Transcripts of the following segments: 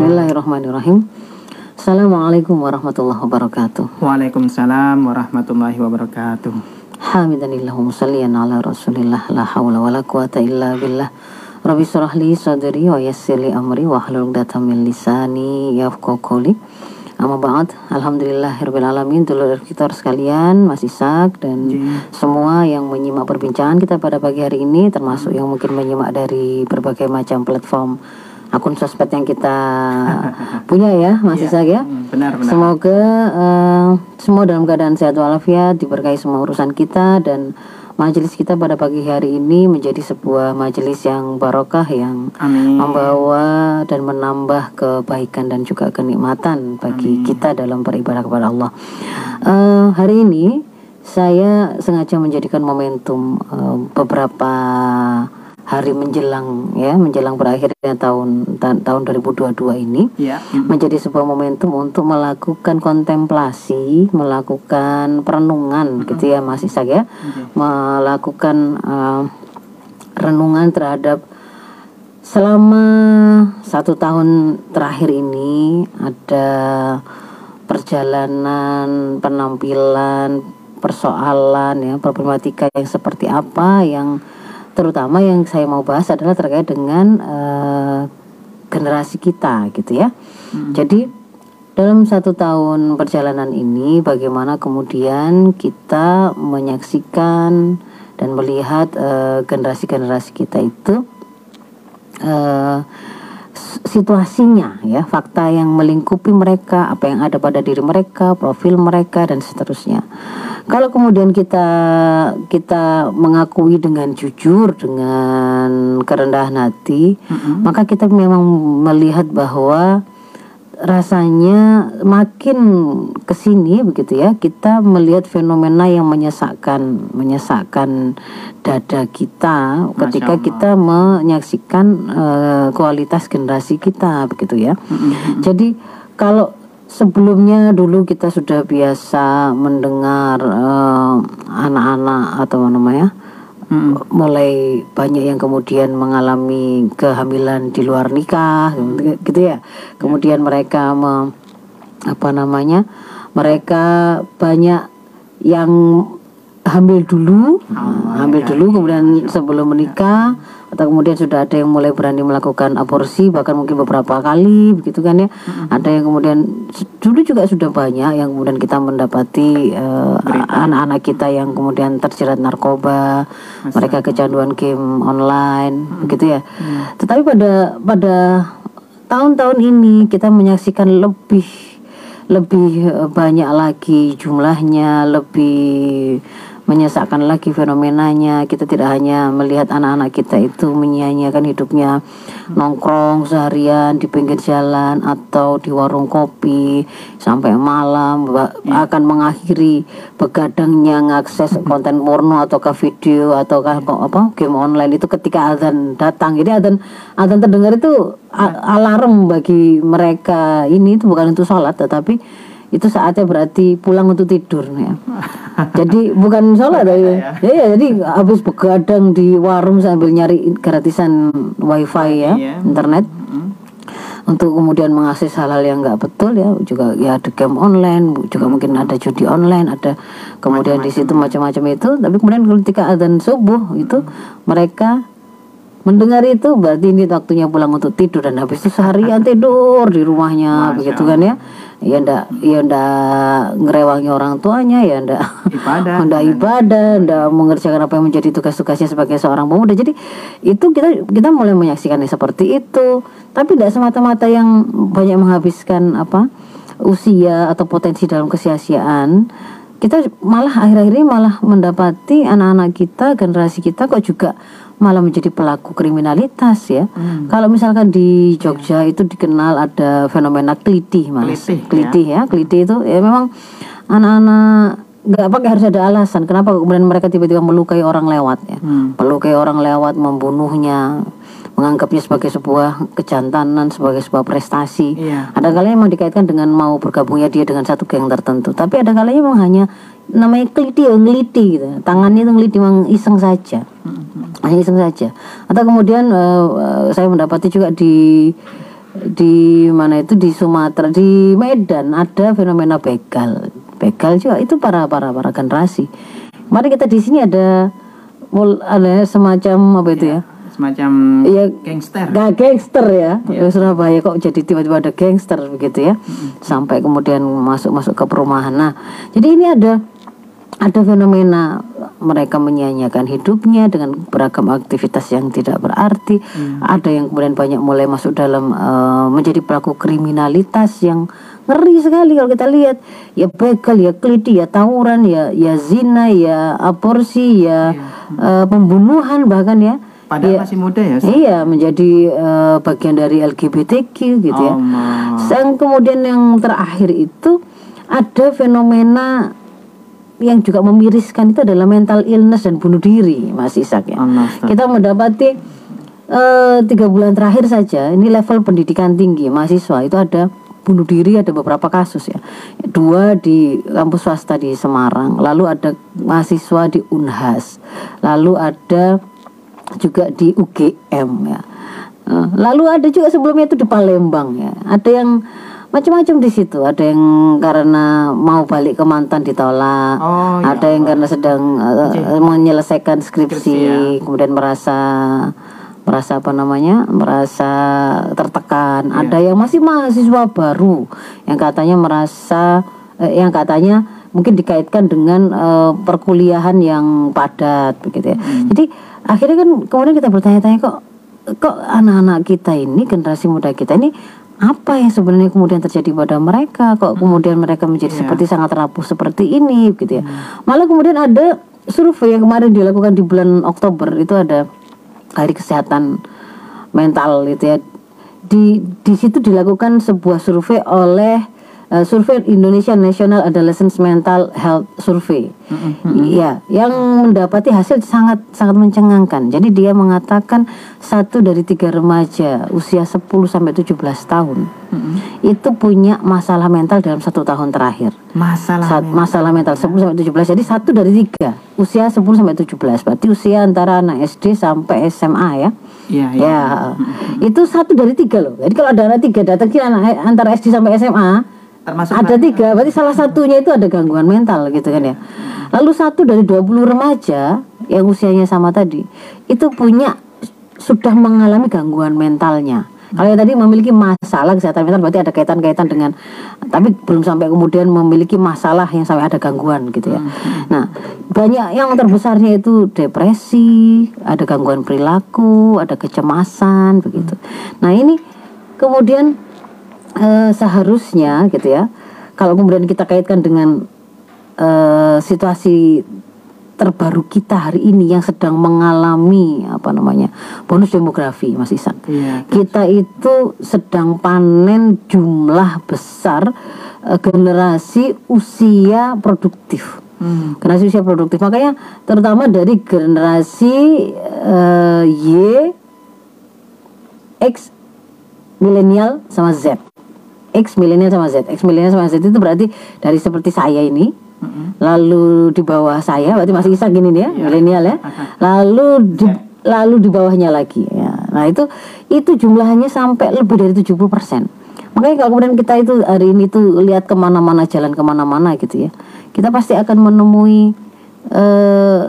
Bismillahirrahmanirrahim. Assalamualaikum warahmatullahi wabarakatuh. Waalaikumsalam warahmatullahi wabarakatuh. Hamidanillahu musallian ala rasulillah la hawla wa la quwata illa billah. Rabbi surah li sadri wa yassir li amri wa hlul min lisani yafqahu qawli. Amma ba'd, Alhamdulillahirabbil alamin dulur kita sekalian, Mas Isak dan semua yang menyimak perbincangan kita pada pagi hari ini termasuk yang mungkin menyimak dari berbagai macam platform akun sosmed yang kita punya ya Mas Isak ya. Hmm, benar, benar. Semoga uh, semua dalam keadaan sehat walafiat, diberkahi semua urusan kita dan majelis kita pada pagi hari ini menjadi sebuah majelis yang barokah yang Amin. membawa dan menambah kebaikan dan juga kenikmatan bagi Amin. kita dalam beribadah kepada Allah. Uh, hari ini saya sengaja menjadikan momentum uh, beberapa hari menjelang ya menjelang berakhirnya tahun ta tahun 2022 ini ya. menjadi sebuah momentum untuk melakukan kontemplasi, melakukan perenungan gitu ya Mas Isak ya, melakukan uh, renungan terhadap selama satu tahun terakhir ini ada perjalanan penampilan persoalan ya problematika yang seperti apa yang terutama yang saya mau bahas adalah terkait dengan uh, generasi kita gitu ya. Hmm. Jadi dalam satu tahun perjalanan ini bagaimana kemudian kita menyaksikan dan melihat generasi generasi-generasi kita itu uh, situasinya ya fakta yang melingkupi mereka apa yang ada pada diri mereka profil mereka dan seterusnya kalau kemudian kita kita mengakui dengan jujur dengan kerendahan hati mm-hmm. maka kita memang melihat bahwa rasanya makin ke sini begitu ya. Kita melihat fenomena yang menyesakkan menyesakkan dada kita ketika kita menyaksikan uh, kualitas generasi kita begitu ya. Mm-hmm. jadi kalau sebelumnya dulu kita sudah biasa mendengar uh, anak-anak atau apa namanya hmm. mulai banyak yang kemudian mengalami kehamilan di luar nikah gitu, gitu ya kemudian mereka me, apa namanya mereka banyak yang hamil dulu, oh, hamil ya, dulu kemudian sebelum menikah atau kemudian sudah ada yang mulai berani melakukan aborsi bahkan mungkin beberapa kali begitu kan ya. Mm-hmm. Ada yang kemudian dulu juga sudah banyak yang kemudian kita mendapati uh, anak-anak kita yang kemudian terjerat narkoba, Masa. mereka kecanduan game online mm-hmm. begitu ya. Mm-hmm. Tetapi pada pada tahun-tahun ini kita menyaksikan lebih lebih banyak lagi jumlahnya lebih menyesakkan lagi fenomenanya. Kita tidak hanya melihat anak-anak kita itu menyia-nyiakan hidupnya nongkrong seharian di pinggir jalan atau di warung kopi sampai malam ya. akan mengakhiri begadangnya mengakses konten porno ataukah video ataukah apa game online itu ketika azan datang. Jadi azan azan terdengar itu alarm bagi mereka. Ini itu bukan untuk sholat tetapi itu saatnya berarti pulang untuk tidur ya. jadi bukan sholat ya. ya. ya jadi habis begadang di warung sambil nyari gratisan wifi ya, iya. internet. Mm-hmm. Untuk kemudian mengakses hal-hal yang nggak betul ya juga ya ada game online juga mungkin ada judi online ada kemudian macam -macam. di situ macam-macam itu tapi kemudian ketika adzan subuh itu mereka mendengar itu berarti ini waktunya pulang untuk tidur dan habis itu seharian tidur di rumahnya Masya begitu kan ya ya ndak ya ndak ngerewangi orang tuanya ya ndak ibadah ndak ibadah ndak mengerjakan apa yang menjadi tugas-tugasnya sebagai seorang pemuda. Jadi itu kita kita mulai menyaksikannya seperti itu. Tapi tidak semata-mata yang banyak menghabiskan apa usia atau potensi dalam kesia-siaan kita malah akhir-akhir ini malah mendapati anak-anak kita generasi kita kok juga malah menjadi pelaku kriminalitas ya. Hmm. Kalau misalkan di Jogja ya. itu dikenal ada fenomena kelitih mas, kelitih, ya. ya, kelitih itu ya memang anak-anak nggak pakai harus ada alasan kenapa kemudian mereka tiba-tiba melukai orang lewat ya, hmm. melukai orang lewat, membunuhnya, menganggapnya sebagai sebuah kejantanan, sebagai sebuah prestasi. Iya. Ada kalanya memang dikaitkan dengan mau bergabungnya dia dengan satu geng tertentu, tapi ada kalanya memang hanya namanya keliti ya ngeliti gitu. Tangannya itu ngeliti memang iseng saja. Mm-hmm. Hanya iseng saja. Atau kemudian uh, saya mendapati juga di di mana itu di Sumatera di Medan ada fenomena begal begal juga itu para para para generasi mari kita di sini ada mul- ada semacam apa itu ya Semacam Iya. gangster. Gak gangster ya. Ya, Surabaya kok jadi tiba-tiba ada gangster begitu ya. Sampai kemudian masuk-masuk ke perumahan. Nah, jadi ini ada ada fenomena mereka menyanyiakan hidupnya dengan beragam aktivitas yang tidak berarti. Ada yang kemudian banyak mulai masuk dalam eh, menjadi pelaku kriminalitas yang ngeri sekali kalau kita lihat ya begal ya keliti ya tawuran ya ya zina ya aborsi ya eh, pembunuhan bahkan ya Padahal masih muda ya. Iya, menjadi eh, bagian dari LGBTQ gitu ya. Oh, ma. Yang kemudian yang terakhir itu ada fenomena yang juga memiriskan itu adalah mental illness dan bunuh diri, Mas Isak ya. Allah. Kita mendapati eh, tiga bulan terakhir saja ini level pendidikan tinggi mahasiswa itu ada bunuh diri ada beberapa kasus ya dua di kampus swasta di Semarang lalu ada mahasiswa di Unhas lalu ada juga di UGM ya Eh, lalu ada juga sebelumnya itu di Palembang ya ada yang macam-macam di situ ada yang karena mau balik ke mantan ditolak Oh, ya ada yang karena sedang eh, menyelesaikan skripsi, Skripsi, ya. kemudian merasa merasa apa namanya merasa tertekan Iya. ada yang masih mahasiswa baru yang katanya merasa eh, yang katanya mungkin dikaitkan dengan eh, perkuliahan yang padat begitu ya Hmm. jadi akhirnya kan kemudian kita bertanya-tanya kok kok anak-anak kita ini generasi muda kita ini apa yang sebenarnya kemudian terjadi pada mereka? Kok kemudian mereka menjadi Iya. seperti sangat rapuh seperti ini gitu ya? Malah kemudian ada survei yang kemarin dilakukan di bulan Oktober itu ada hari kesehatan mental gitu ya? Di di situ dilakukan sebuah survei oleh eh, survei Indonesia National Adolescent Mental Health Survey Iya, yang mendapati hasil sangat sangat mencengangkan. Jadi dia mengatakan satu dari tiga remaja usia 10 sampai 17 tahun itu punya masalah mental dalam satu tahun terakhir. Masalah. Saat masalah mental 10 sampai 17 jadi satu dari tiga usia 10 sampai 17 berarti usia antara anak SD sampai SMA ya Iya, iya. ya itu satu dari tiga loh jadi kalau ada anak tiga datang ke anak antara SD sampai SMA Termasuk ada tiga berarti salah satunya itu ada gangguan mental gitu kan ya lalu satu dari 20 remaja yang usianya sama tadi itu punya sudah mengalami gangguan mentalnya kalau yang tadi memiliki masalah kesehatan mental berarti ada kaitan-kaitan dengan tapi belum sampai kemudian memiliki masalah yang sampai ada gangguan gitu ya. Nah, banyak yang terbesarnya itu depresi, ada gangguan perilaku, ada kecemasan begitu. Nah, ini kemudian eh, seharusnya gitu ya. Kalau kemudian kita kaitkan dengan eh, situasi terbaru kita hari ini yang sedang mengalami apa namanya bonus demografi Mas Isan. Iya. Kita itu sedang panen jumlah besar eh, generasi usia produktif. Hmm. Generasi usia produktif. Makanya terutama dari generasi eh, Y, X, milenial sama Z. X milenial sama Z. X milenial sama Z itu berarti dari seperti saya ini, lalu di bawah saya berarti masih Isa gini nih ya, milenial ya. Lalu di lalu di bawahnya lagi ya. Nah, itu itu jumlahnya sampai lebih dari 70%. Makanya kalau kemudian kita itu hari ini tuh lihat ke mana-mana jalan ke mana-mana gitu ya, kita pasti akan menemui eh,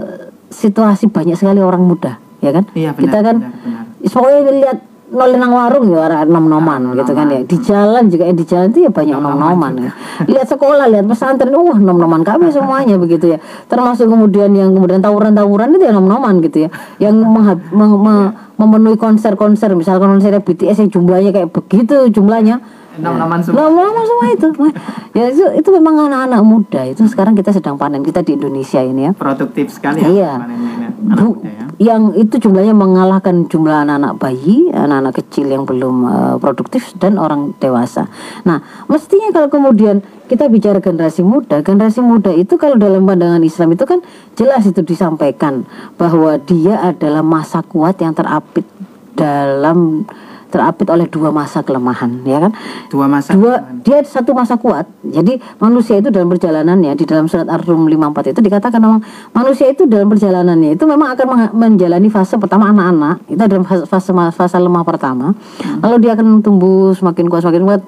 situasi banyak sekali orang muda, ya kan? Iya, benar, kita kan benar, benar. pokoknya lihat nol nang warung ya orang nom-noman gitu kan ya. Di jalan juga eh, di jalan itu ya banyak nom-noman ya. Lihat sekolah, lihat pesantren, wah nom-noman kami semuanya begitu ya. Termasuk kemudian yang kemudian tawuran-tawuran itu ya nom-noman gitu ya. Yang mengha- meng- me- memenuhi konser-konser misalkan konser BTS yang jumlahnya kayak begitu jumlahnya Nom-noman semua. Itu. ya itu, itu memang anak-anak muda itu sekarang kita sedang panen kita di Indonesia ini ya. Produktif sekali ya. Iya. panennya. Anak muda ya. yang itu jumlahnya mengalahkan jumlah anak-anak bayi, anak-anak kecil yang belum eh, produktif dan orang dewasa. Nah, mestinya kalau kemudian kita bicara generasi muda, generasi muda itu kalau dalam pandangan Islam itu kan jelas itu disampaikan bahwa dia adalah masa kuat yang terapit dalam terapit oleh dua masa kelemahan ya kan? Dua masa. dua dia satu masa kuat. Jadi manusia itu dalam perjalanannya di dalam surat ar-rum 54 itu dikatakan memang manusia itu dalam perjalanannya itu memang akan menjalani fase pertama anak-anak. Itu adalah fase fase, fase lemah pertama. Lalu dia akan tumbuh semakin kuat semakin kuat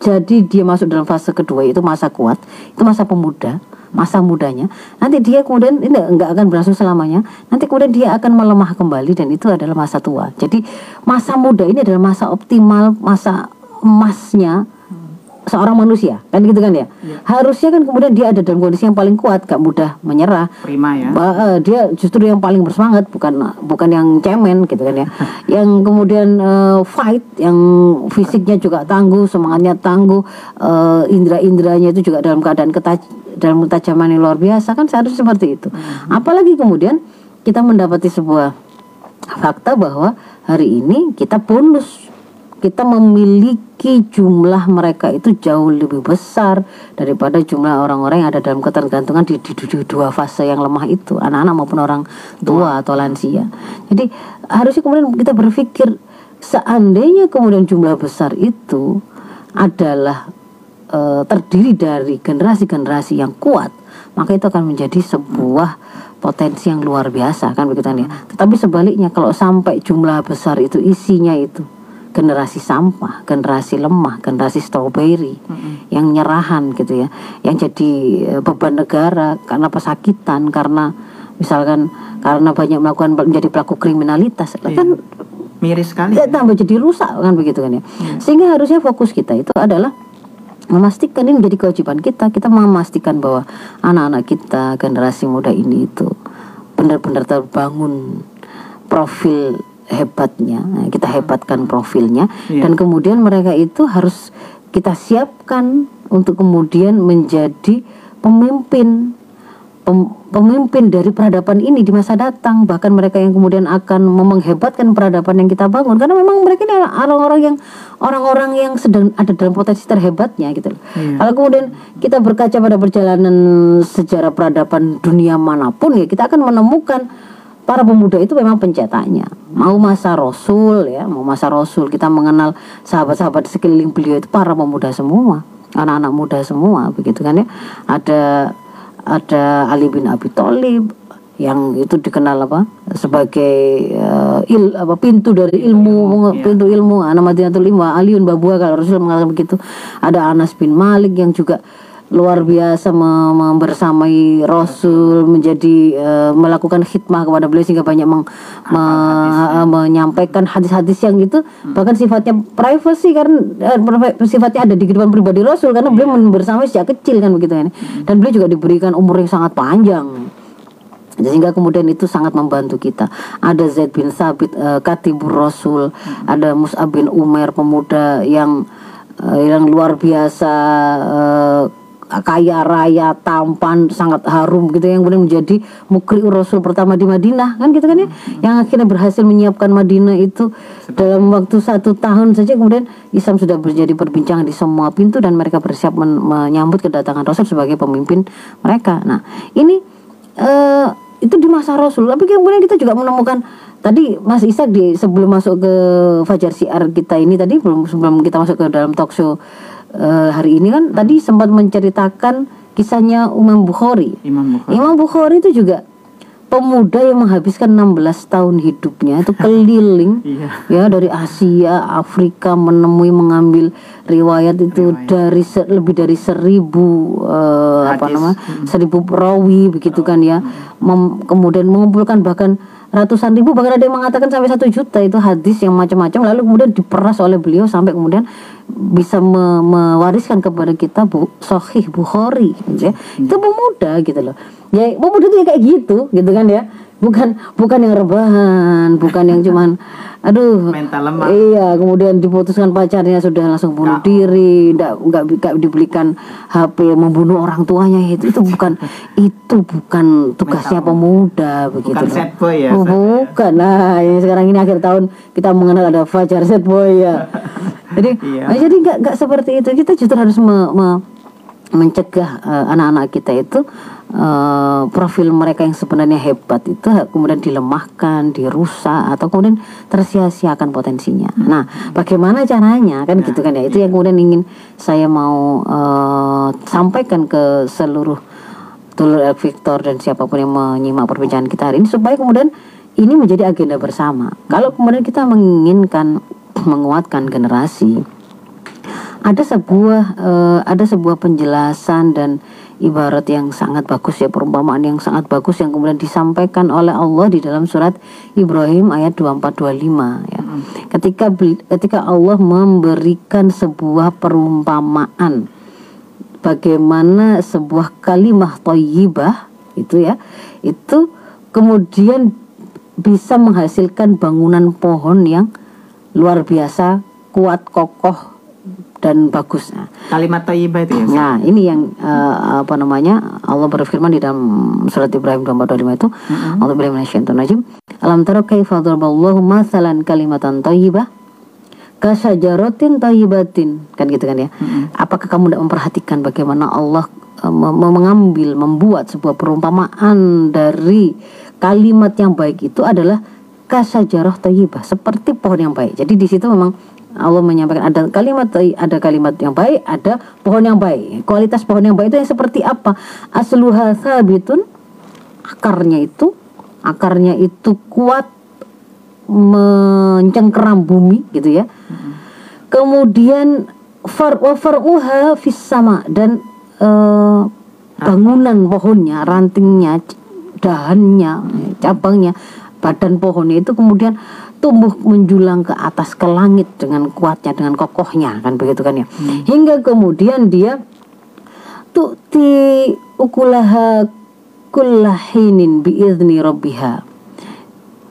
jadi dia masuk dalam fase kedua itu masa kuat itu masa pemuda masa mudanya. Nanti dia kemudian ini enggak akan berlangsung selamanya. Nanti kemudian dia akan melemah kembali dan itu adalah masa tua. Jadi masa muda ini adalah masa optimal masa emasnya seorang manusia kan gitu kan ya? Harusnya kan kemudian dia ada dalam kondisi yang paling kuat gak mudah menyerah. Prima ya. Ba- eh, dia justru yang paling bersemangat bukan bukan yang cemen gitu kan ya. Yang kemudian eh, fight yang fisiknya juga tangguh semangatnya tangguh eh, indera-inderanya itu juga dalam keadaan ketaj dalam ketajaman yang luar biasa kan seharusnya seperti itu. Apalagi kemudian kita mendapati sebuah fakta bahwa hari ini kita bonus kita memiliki jumlah mereka itu jauh lebih besar daripada jumlah orang-orang yang ada dalam ketergantungan di, di, di dua fase yang lemah itu anak-anak maupun orang tua atau lansia. Jadi harusnya kemudian kita berpikir seandainya kemudian jumlah besar itu adalah eh, terdiri dari generasi-generasi yang kuat maka itu akan menjadi sebuah potensi yang luar biasa kan begitu kan ya tetapi sebaliknya kalau sampai jumlah besar itu isinya itu generasi sampah, generasi lemah, generasi strawberry yang nyerahan gitu ya, yang jadi eh, beban negara karena pesakitan, karena misalkan karena banyak melakukan menjadi pelaku kriminalitas, kan Miris sekali. ya, tambah jadi rusak kan begitu kan ya. Sehingga harusnya fokus kita itu adalah memastikan ini menjadi kewajiban kita kita memastikan bahwa anak-anak kita generasi muda ini itu benar-benar terbangun profil hebatnya Nah, kita hebatkan profilnya Iya. dan kemudian mereka itu harus kita siapkan untuk kemudian menjadi pemimpin pem- pemimpin dari peradaban ini di masa datang bahkan mereka yang kemudian akan menghebatkan peradaban yang kita bangun karena memang mereka ini orang-orang yang orang-orang yang sedang ada dalam potensi terhebatnya gitu loh. Iya. Kalau kemudian kita berkaca pada perjalanan sejarah peradaban dunia mana pun ya kita akan menemukan para pemuda itu memang pencetaknya. Mau masa Rasul ya, mau masa Rasul kita mengenal sahabat-sahabat sekeliling beliau itu para pemuda semua, anak-anak muda semua begitu kan ya. Ada ada Ali bin Abi Thalib yang itu dikenal apa sebagai eh, il apa pintu dari ilmu pintu ilmu anak Madinatul Ilmu Aliun Babua kalau Rasul mengatakan begitu ada Anas bin Malik yang juga luar biasa me- membersamai Rasul menjadi eh, melakukan khidmah kepada beliau sehingga banyak meng- me- eh, menyampaikan hadis-hadis yang itu. Bahkan sifatnya privacy karena eh, priva- sifatnya ada di kehidupan pribadi Rasul karena beliau bersamai sejak kecil kan begitu kan. Dan beliau juga diberikan umur yang sangat panjang. Sehingga kemudian itu sangat membantu kita. Ada Zaid bin Sabit, eh, Katibur Rasul, ada Mus'ab bin Umair, pemuda yang eh, yang luar biasa eh, kaya raya, tampan, sangat harum gitu yang kemudian menjadi mukri Rasul pertama di Madinah kan gitu kan ya, yang akhirnya berhasil menyiapkan Madinah itu dalam waktu satu tahun saja kemudian Islam sudah menjadi perbincangan di semua pintu dan mereka bersiap men- menyambut kedatangan Rasul sebagai pemimpin mereka. Nah ini eh itu di masa Rasul. Tapi kemudian kita juga menemukan tadi Mas Ishak di sebelum masuk ke Fajar Siar kita ini tadi belum sebelum kita masuk ke dalam talk show eh, hari ini kan tadi sempat menceritakan kisahnya Imam Bukhari. Imam Bukhari. Imam Bukhari itu juga pemuda yang menghabiskan 16 tahun hidupnya. Itu keliling Iya. ya dari Asia, Afrika menemui mengambil riwayat itu dari se- lebih dari seribu eh, apa nama seribu perawi begitu kan ya. Mem- kemudian mengumpulkan bahkan ratusan ribu. Bahkan ada yang mengatakan sampai satu juta itu hadis yang macam-macam. Lalu kemudian diperas oleh beliau sampai kemudian bisa me- mewariskan kepada kita bu Sahih Bukhari gitu ya. itu pemuda gitu loh ya pemuda itu ya kayak gitu gitu kan ya bukan bukan yang rebahan bukan yang cuman aduh Mental lemah. Iya, kemudian diputuskan pacarnya sudah langsung bunuh diri, enggak enggak dibelikan HP membunuh orang tuanya itu itu bukan itu bukan tugasnya pemuda begitu. Bukan loh. boy ya, Oh, sad ya. bukan. Nah, ini sekarang ini akhir tahun kita mengenal ada Fajar sad boy ya. jadi Iya. nah, jadi enggak enggak seperti itu. Kita justru harus me- me- mencegah eh, anak-anak kita itu eh, profil mereka yang sebenarnya hebat itu kemudian dilemahkan, dirusak atau kemudian tersia-siakan potensinya. Nah, bagaimana caranya kan gitu kan ya? Itu yang kemudian ingin saya mau eh, sampaikan ke seluruh Dulur El Victor dan siapa pun yang menyimak perbincangan kita hari ini supaya kemudian ini menjadi agenda bersama. Kalau kemudian kita menginginkan menguatkan generasi, ada sebuah eh, ada sebuah penjelasan dan ibarat yang sangat bagus ya perumpamaan yang sangat bagus yang kemudian disampaikan oleh Allah di dalam surat Ibrahim ayat 2425 ya. Ketika ketika Allah memberikan sebuah perumpamaan bagaimana sebuah kalimah thayyibah itu ya itu kemudian bisa menghasilkan bangunan pohon yang luar biasa kuat kokoh dan bagus Nah, Kalimat thayyibah itu ya. Nah, ini yang eh, apa namanya? Allah berfirman di dalam surat Ibrahim 2425 itu, Allah bilang minasyaitonir Alam tara kaifa daraballahu mathalan kalimatan thayyibah kasajaratin thayyibatin. Kan gitu kan ya. Apakah kamu tidak memperhatikan bagaimana Allah eh, mengambil membuat sebuah perumpamaan dari kalimat yang baik itu adalah kasajarah thayyibah, seperti pohon yang baik. Jadi di situ memang Allah menyampaikan ada kalimat ada kalimat yang baik, ada pohon yang baik. Kualitas pohon yang baik itu yang seperti apa? Asluha sabitun akarnya itu akarnya itu kuat mencengkeram bumi gitu ya. Kemudian far wa far'uha fis sama dan eh, bangunan pohonnya, rantingnya, dahannya, cabangnya, badan pohonnya itu kemudian tumbuh menjulang ke atas ke langit dengan kuatnya dengan kokohnya kan begitu kan ya. Hingga kemudian dia tu'ti ukulaha kullahinin biizni rabbiha.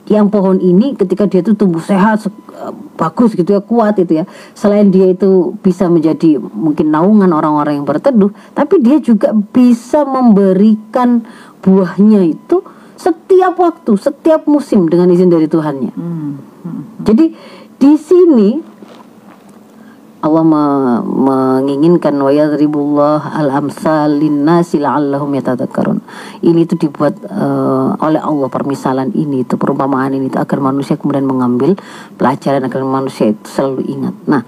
Yang pohon ini ketika dia itu tumbuh sehat se- eh, bagus gitu ya kuat itu ya. Selain dia itu bisa menjadi mungkin naungan orang-orang yang berteduh tapi dia juga bisa memberikan buahnya itu setiap waktu setiap musim dengan izin dari Tuhannya Hmm. hmm. jadi di sini Allah me- menginginkan wa yadribullah al amsal linnasi la'allahum yatadhakkarun. Ini itu dibuat eh, oleh Allah permisalan ini itu perumpamaan ini itu agar manusia kemudian mengambil pelajaran agar manusia itu selalu ingat. Nah,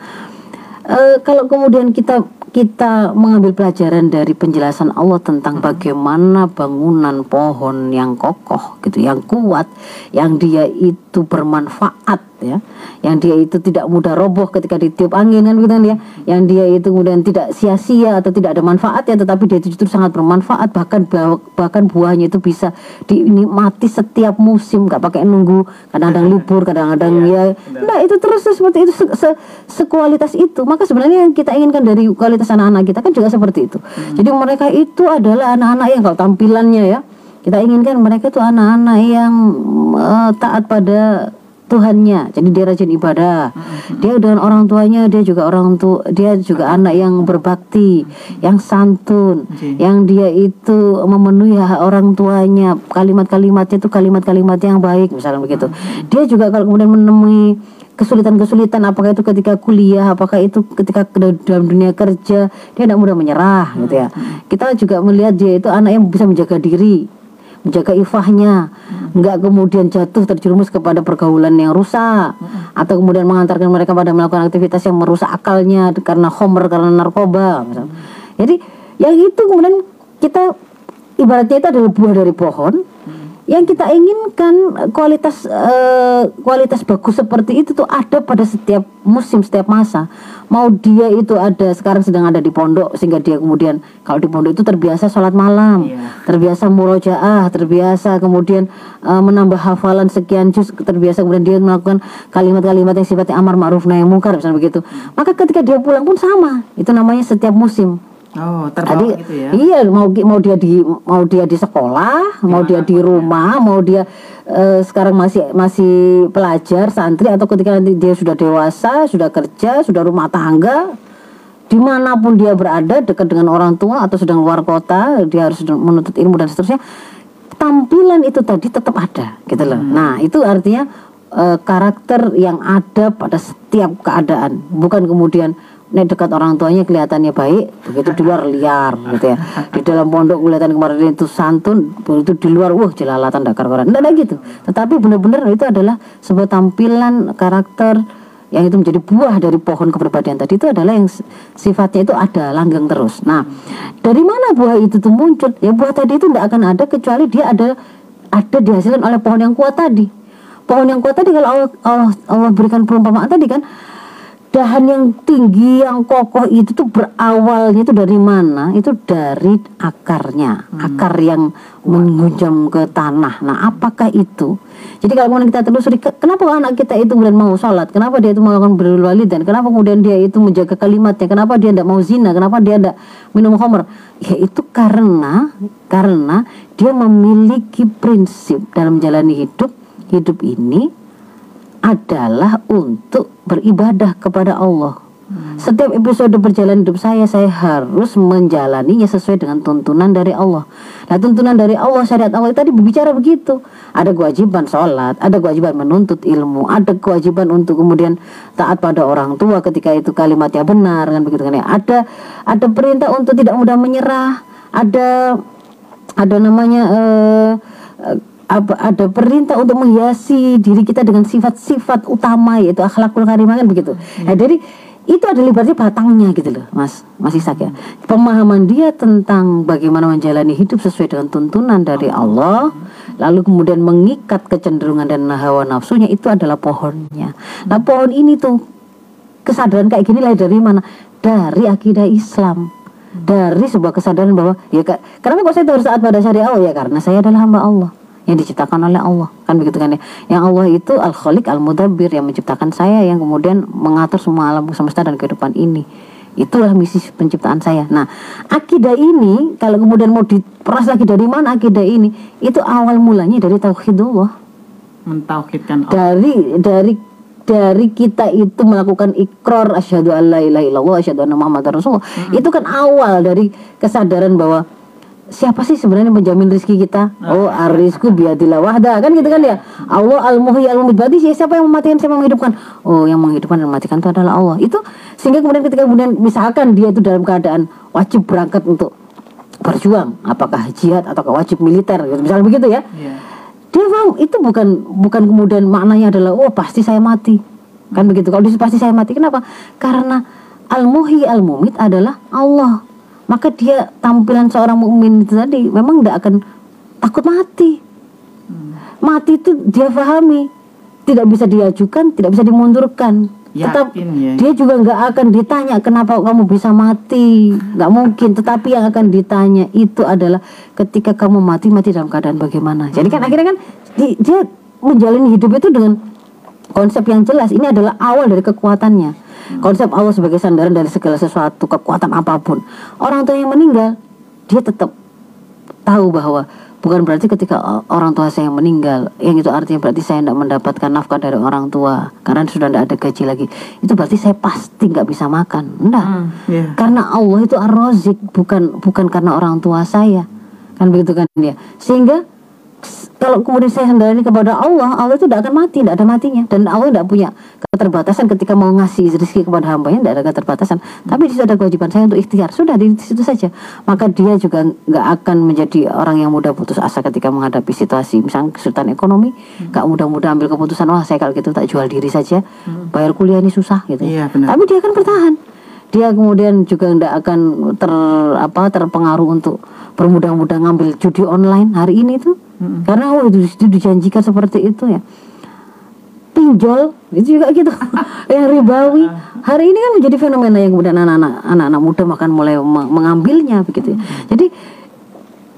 eh, kalau kemudian kita kita mengambil pelajaran dari penjelasan Allah tentang bagaimana bangunan pohon yang kokoh gitu, yang kuat, yang dia itu bermanfaat ya, yang dia itu tidak mudah roboh ketika ditiup angin kan gitu kan ya, yang dia itu kemudian tidak sia-sia atau tidak ada manfaatnya, tetapi dia itu justru sangat bermanfaat. Bahkan bah- bahkan buahnya itu bisa dinikmati setiap musim, nggak pakai nunggu, kadang-kadang libur, kadang-kadang ya, nah itu terus seperti itu se, se- sekualitas itu, maka sebenarnya yang kita inginkan dari kualitas anak-anak kita kan juga seperti itu. Jadi mereka itu adalah anak-anak yang kalau tampilannya ya kita inginkan mereka itu anak-anak yang eh, taat pada Tuhannya. Jadi dia rajin ibadah. Dia dengan orang tuanya dia juga orang tua dia juga anak yang berbakti, yang santun, Oke. yang dia itu memenuhi hak orang tuanya. Kalimat-kalimatnya itu kalimat-kalimat yang baik misalnya begitu. Dia juga kalau kemudian menemui kesulitan-kesulitan apakah itu ketika kuliah apakah itu ketika ke- dalam dunia kerja dia tidak mudah menyerah gitu ya kita juga melihat dia itu anak yang bisa menjaga diri menjaga ifahnya. Nggak kemudian jatuh terjerumus kepada pergaulan yang rusak. Atau kemudian mengantarkan mereka pada melakukan aktivitas yang merusak akalnya karena homer karena narkoba jadi yang itu kemudian kita ibaratnya itu adalah buah dari pohon. Yang kita inginkan kualitas eh, kualitas bagus seperti itu tuh ada pada setiap musim setiap masa mau dia itu ada sekarang sedang ada di pondok sehingga dia kemudian kalau di pondok itu terbiasa sholat malam Iya. terbiasa murojaah terbiasa kemudian eh, menambah hafalan sekian juz terbiasa kemudian dia melakukan kalimat-kalimat yang sifatnya amar ma'ruf nahi mungkar misalnya begitu maka ketika dia pulang pun sama itu namanya setiap musim Oh, Tadi gitu ya. iya mau mau dia di mau dia di sekolah, mau dia di rumah, mau dia eh, sekarang masih masih pelajar, santri atau ketika nanti dia sudah dewasa, sudah kerja, sudah rumah tangga, di mana pun dia berada dekat dengan orang tua atau sedang luar kota, dia harus menuntut ilmu dan seterusnya. Tampilan itu tadi tetap ada, gitu loh. Nah itu artinya eh, karakter yang ada pada setiap keadaan, bukan kemudian nek dekat orang tuanya kelihatannya baik, begitu di luar liar gitu ya. Di dalam pondok kelihatan kemarin itu santun, begitu di luar wah jelalatan dakar koran. Ada gitu. Tetapi benar-benar itu adalah sebuah tampilan karakter yang itu menjadi buah dari pohon kepribadian tadi itu adalah yang sifatnya itu ada langgeng terus. Nah, dari mana buah itu tuh muncul? Ya buah tadi itu tidak akan ada kecuali dia ada ada dihasilkan oleh pohon yang kuat tadi. Pohon yang kuat tadi kalau Allah, Allah, Allah berikan perumpamaan tadi kan dahan yang tinggi yang kokoh itu tuh berawalnya itu dari mana? Itu dari akarnya. Hmm. akar yang menghujam ke tanah. Nah apakah itu? Jadi kalau kemudian kita telusuri kenapa anak kita itu kemudian mau sholat? Kenapa dia itu melakukan berwalid dan kenapa kemudian dia itu menjaga kalimatnya? Kenapa dia tidak mau zina? Kenapa dia tidak minum khamr? Ya itu karena karena dia memiliki prinsip dalam menjalani hidup. Hidup ini adalah untuk beribadah kepada Allah. Hmm. Setiap episode berjalan hidup saya, saya harus menjalaninya sesuai dengan tuntunan dari Allah. Nah, tuntunan dari Allah, syariat Allah tadi berbicara begitu. Ada kewajiban sholat, ada kewajiban menuntut ilmu, ada kewajiban untuk kemudian taat pada orang tua ketika itu kalimatnya benar, kan begitu kan ya. Ada ada perintah untuk tidak mudah menyerah, ada ada namanya uh, apa ada perintah untuk menghiasi diri kita dengan sifat-sifat utama yaitu akhlakul karimah kan begitu. Hmm. Nah, jadi itu adalah berarti batangnya gitu loh, Mas, Mas Isak ya. Pemahaman dia tentang bagaimana menjalani hidup sesuai dengan tuntunan dari Allah, lalu kemudian mengikat kecenderungan dan hawa nafsunya itu adalah pohonnya. Nah, pohon ini tuh kesadaran kayak gini lah dari mana? Dari akidah Islam. Dari sebuah kesadaran bahwa ya kenapa kok saya harus taat pada syariat Allah ya karena saya adalah hamba Allah yang diciptakan oleh Allah. Kan begitu kan ya? Yang Allah itu al khaliq al mudabbir yang menciptakan saya yang kemudian mengatur semua alam semesta dan kehidupan ini. Itulah misi penciptaan saya. Nah akidah ini kalau kemudian mau diperas lagi dari mana akidah ini? Itu awal mulanya dari tauhidullah. Mentauhidkan Allah. dari dari dari kita itu melakukan ikrar asyhadu alla ilaha illallah asyhadu anna muhammadar rasulullah. Hmm. itu kan awal dari kesadaran bahwa siapa sih sebenarnya menjamin rezeki kita? Oh, arisku biadillah wahda kan gitu kan ya. Allah al-muhyi al-mumit berarti siapa yang mematikan siapa yang menghidupkan? Oh, yang menghidupkan dan mematikan itu adalah Allah. Itu sehingga kemudian ketika kemudian misalkan dia itu dalam keadaan wajib berangkat untuk berjuang, apakah jihad atau wajib militer gitu. Misalnya begitu ya. Yeah. Dia paham itu bukan bukan kemudian maknanya adalah oh pasti saya mati. Kan begitu. Kalau dia pasti saya mati. Kenapa? Karena al-muhyi al-mumit adalah Allah maka dia tampilan seorang mukmin itu tadi memang tidak akan takut mati. Mati itu dia pahami tidak bisa diajukan, tidak bisa dimundurkan. Tetap ya. dia juga nggak akan ditanya kenapa kamu bisa mati, nggak mungkin. Tetapi yang akan ditanya itu adalah ketika kamu mati mati dalam keadaan bagaimana. Jadi kan akhirnya kan dia menjalani hidup itu dengan konsep yang jelas. Ini adalah awal dari kekuatannya. Konsep Allah sebagai sandaran dari segala sesuatu, kekuatan apa pun. Orang tua yang meninggal, dia tetap tahu bahwa bukan berarti ketika orang tua saya meninggal, yang itu artinya berarti saya tidak mendapatkan nafkah dari orang tua karena sudah tidak ada gaji lagi. Itu berarti saya pasti nggak bisa makan. Enggak. Hmm, yeah. Karena Allah itu ar-razik, bukan bukan karena orang tua saya. Kan begitu kan dia. Sehingga kalau kemudian saya sendiri kepada Allah, Allah itu tidak akan mati, tidak ada matinya. Dan Allah tidak punya keterbatasan ketika mau ngasih rezeki kepada hambanya, tidak ada keterbatasan. Tapi di situ ada kewajiban saya untuk ikhtiar. Sudah di situ saja. Maka dia juga nggak akan menjadi orang yang mudah putus asa ketika menghadapi situasi, misalnya kesulitan ekonomi, nggak mudah-mudah ambil keputusan, wah saya kalau gitu tak jual diri saja, bayar kuliah ini susah gitu. Iya, benar. Tapi dia akan bertahan. Dia kemudian juga tidak akan ter apa terpengaruh untuk bermudah-mudah ngambil judi online hari ini tuh hmm. karena oh itu, itu dijanjikan seperti itu ya. Pinjol itu juga gitu. Yang ribawi. Hari ini kan menjadi fenomena yang kemudian anak-anak anak-anak muda makan mulai mengambilnya begitu ya. Jadi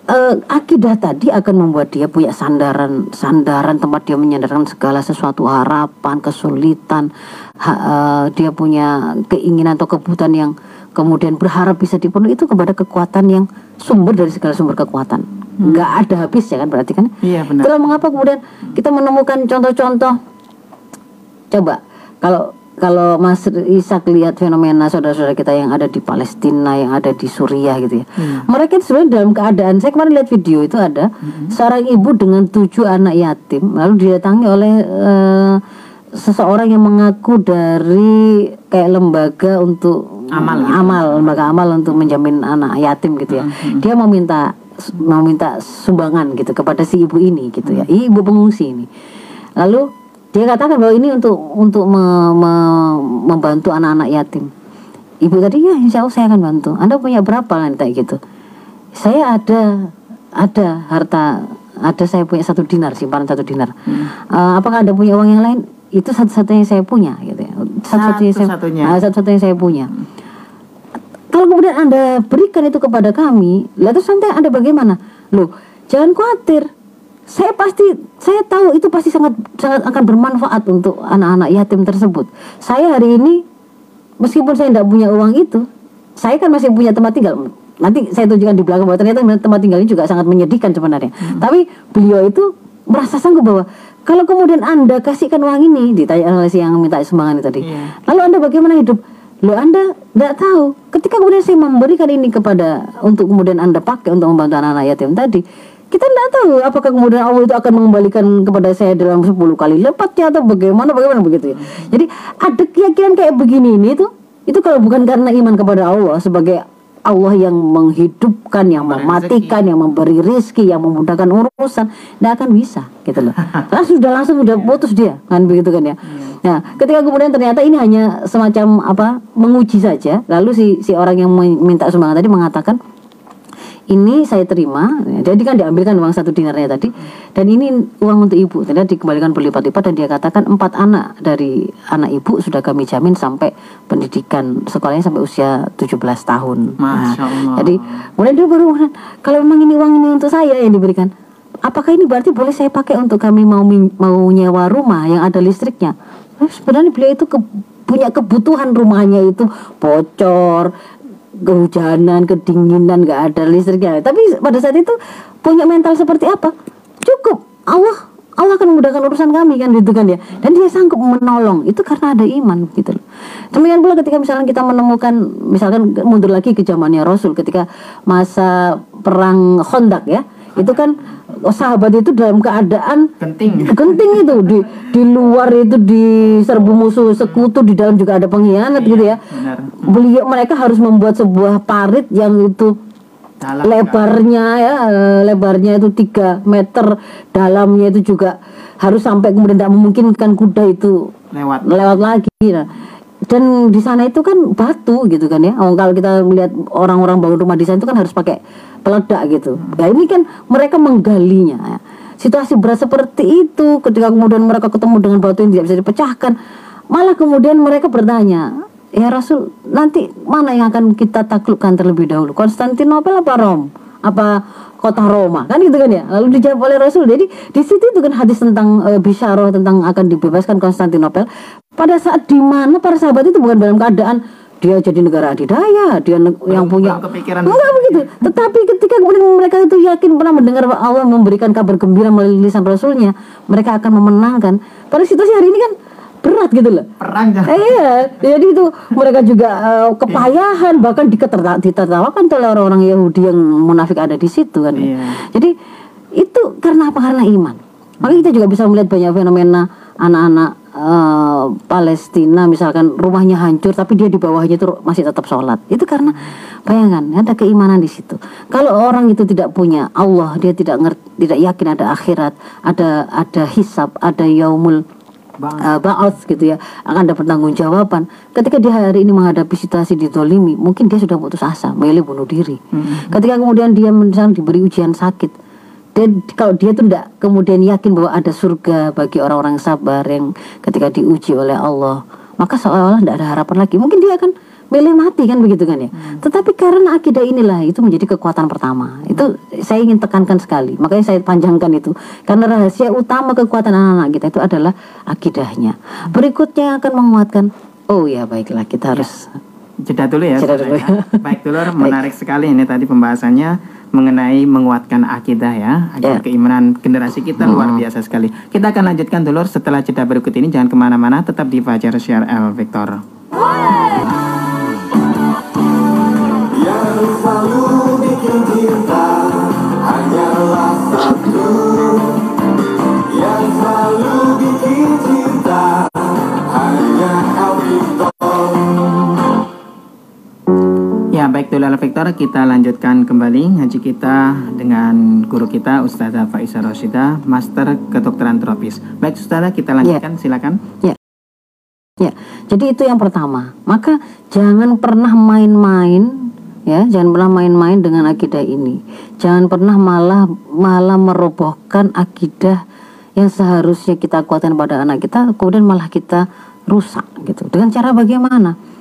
uh, akidah tadi akan membuat dia punya sandaran sandaran tempat dia menyandarkan segala sesuatu harapan kesulitan ha, uh, dia punya keinginan atau kebutuhan yang kemudian berharap bisa dipenuhi itu kepada kekuatan yang sumber dari segala sumber kekuatan. Hmm. nggak ada habis ya kan berarti kan? Iya benar. Itulah mengapa kemudian kita menemukan contoh-contoh. Coba kalau kalau Mas Isak lihat fenomena saudara-saudara kita yang ada di Palestina, yang ada di Suriah gitu ya. Hmm. Mereka sebenarnya dalam keadaan, saya kemarin lihat video itu ada hmm. seorang ibu dengan tujuh anak yatim, lalu didatangi oleh uh, seseorang yang mengaku dari kayak lembaga untuk Amal gitu. amal lembaga amal untuk menjamin anak yatim gitu ya. Dia mau minta mau minta sumbangan gitu kepada si ibu ini gitu ya. Ibu pengungsi ini. Lalu dia katakan bahwa ini untuk untuk me- me- membantu anak-anak yatim. Ibu tadi ya insya Allah saya akan bantu. Anda punya berapa nanti gitu? Saya ada ada harta ada saya punya satu dinar simpanan satu dinar. Eh, apakah anda punya uang yang lain? Itu satu-satunya yang saya punya gitu ya. Satu-satunya saya, Satu-satunya. Ah, satu-satunya yang saya punya. Kalau kemudian anda berikan itu kepada kami, lalu terus nanti anda bagaimana? Loh, jangan khawatir. Saya pasti, saya tahu itu pasti sangat sangat akan bermanfaat untuk anak-anak yatim tersebut. Saya hari ini meskipun saya tidak punya uang itu, saya kan masih punya tempat tinggal. Nanti saya tunjukkan di belakang bahwa ternyata tempat tinggal ini juga sangat menyedihkan sebenarnya. Tapi beliau itu merasa sanggup bahwa kalau kemudian anda kasihkan uang ini, ditanya oleh si yang minta sumbangan itu tadi. Iya. Lalu anda bagaimana hidup? Lo anda tidak tahu. Ketika kemudian saya memberikan ini kepada untuk kemudian anda pakai untuk membantu anak-anak yatim tadi, kita tidak tahu apakah kemudian Allah itu akan mengembalikan kepada saya dalam 10 kali lipatnya atau bagaimana bagaimana begitu ya. Jadi ada keyakinan kayak begini ini itu itu kalau bukan karena iman kepada Allah sebagai Allah yang menghidupkan, yang mematikan, yang memberi rizki, yang memudahkan urusan, tidak akan bisa gitu loh. Karena sudah langsung sudah putus dia, kan begitu kan ya. Nah, ketika kemudian ternyata ini hanya semacam apa menguji saja, lalu si si orang yang minta sumbangan tadi mengatakan ini saya terima. Jadi kan diambilkan uang satu dinarnya tadi. Dan ini uang untuk ibu. Ternyata dikembalikan berlipat-lipat dan dia katakan empat anak dari anak ibu sudah kami jamin sampai pendidikan sekolahnya sampai usia 17 tahun. Nah, jadi kemudian dia baru kalau memang ini uang ini untuk saya yang diberikan apakah ini berarti boleh saya pakai untuk kami mau mau nyewa rumah yang ada listriknya? Eh, sebenarnya beliau itu ke- punya kebutuhan rumahnya itu bocor kehujanan, kedinginan, nggak ada listriknya. Tapi pada saat itu punya mental seperti apa? Cukup Allah Allah akan memudahkan urusan kami kan gitu kan ya. Dan dia sanggup menolong itu karena ada iman gitu loh. Demikian pula ketika misalkan kita menemukan misalkan mundur lagi ke zamannya Rasul ketika masa perang Khandaq ya. Itu kan sahabat itu dalam keadaan Genting. genting itu di di luar itu diserbu musuh sekutu di dalam juga ada pengkhianat gitu ya Benar. beliau mereka harus membuat sebuah parit yang itu Dalam lebarnya ya eh, lebarnya itu 3 meter dalamnya itu juga harus sampai kemudian tidak memungkinkan kuda itu lewat. lewat lagi nah. dan di sana itu kan batu gitu kan ya oh, kalau kita melihat orang-orang bangun rumah di sana itu kan harus pakai peledak gitu. Nah ini kan mereka menggalinya ya. situasi berat seperti itu ketika kemudian mereka ketemu dengan batu yang tidak bisa dipecahkan malah kemudian mereka bertanya ya Rasul nanti mana yang akan kita taklukkan terlebih dahulu? Konstantinopel apa Rom? Apa kota Roma? Kan gitu kan ya? Lalu dijawab oleh Rasul. Jadi di situ itu kan hadis tentang e, bisyarah tentang akan dibebaskan Konstantinopel. Pada saat di mana para sahabat itu bukan dalam keadaan dia jadi negara adidaya dia ne- yang punya belum kepikiran. enggak begitu tetapi ketika kemudian mereka itu yakin pernah mendengar bahwa Allah memberikan kabar gembira melalui lisan Rasulnya mereka akan memenangkan pada situasi hari ini kan berat gitu loh Perang jangan. Eh, iya, jadi itu mereka juga eh, kepayahan bahkan ditertawakan oleh orang-orang Yahudi yang munafik ada di situ kan. Iya. Jadi itu karena apa? Karena iman. Makanya kita juga bisa melihat banyak fenomena anak-anak eh, Palestina misalkan rumahnya hancur tapi dia di bawahnya itu masih tetap sholat. Itu karena bayangan ada keimanan di situ. Kalau orang itu tidak punya Allah, dia tidak ngerti, tidak yakin ada akhirat, ada ada hisab, ada yaumul uh, gitu ya akan dapat tanggung jawaban ketika dia hari ini menghadapi situasi ditolimi mungkin dia sudah putus asa milih bunuh diri ketika kemudian dia misalnya diberi ujian sakit dan kalau dia tuh tidak kemudian yakin bahwa ada surga bagi orang-orang sabar yang ketika diuji oleh Allah maka seolah-olah tidak ada harapan lagi. Mungkin dia akan milih mati kan begitu kan ya? Tetapi karena akidah inilah itu menjadi kekuatan pertama. Itu saya ingin tekankan sekali makanya saya panjangkan itu. Karena rahasia utama kekuatan anak-anak kita itu adalah akidahnya. Berikutnya akan menguatkan oh ya baiklah kita harus Jeda dulu ya. Jeda dulu. ya. Baik dulu, menarik sekali ini tadi pembahasannya mengenai menguatkan akidah ya, agar Ya. keimanan generasi kita luar biasa sekali. Kita akan lanjutkan dulu setelah jeda berikut ini. Jangan ke mana-mana, tetap di Fajar Share L Victor. Yang selalu baik Tulala Victor, kita lanjutkan kembali ngaji kita dengan guru kita Ustazah Faiza Roshida, Master Kedokteran Tropis. Baik Ustazah, kita lanjutkan, silakan. Ya, jadi itu yang pertama. Maka jangan pernah main-main ya, jangan pernah main-main dengan akidah ini. Jangan pernah malah malah merobohkan akidah yang seharusnya kita kuatkan pada anak kita, kemudian malah kita rusak gitu. Dengan cara bagaimana?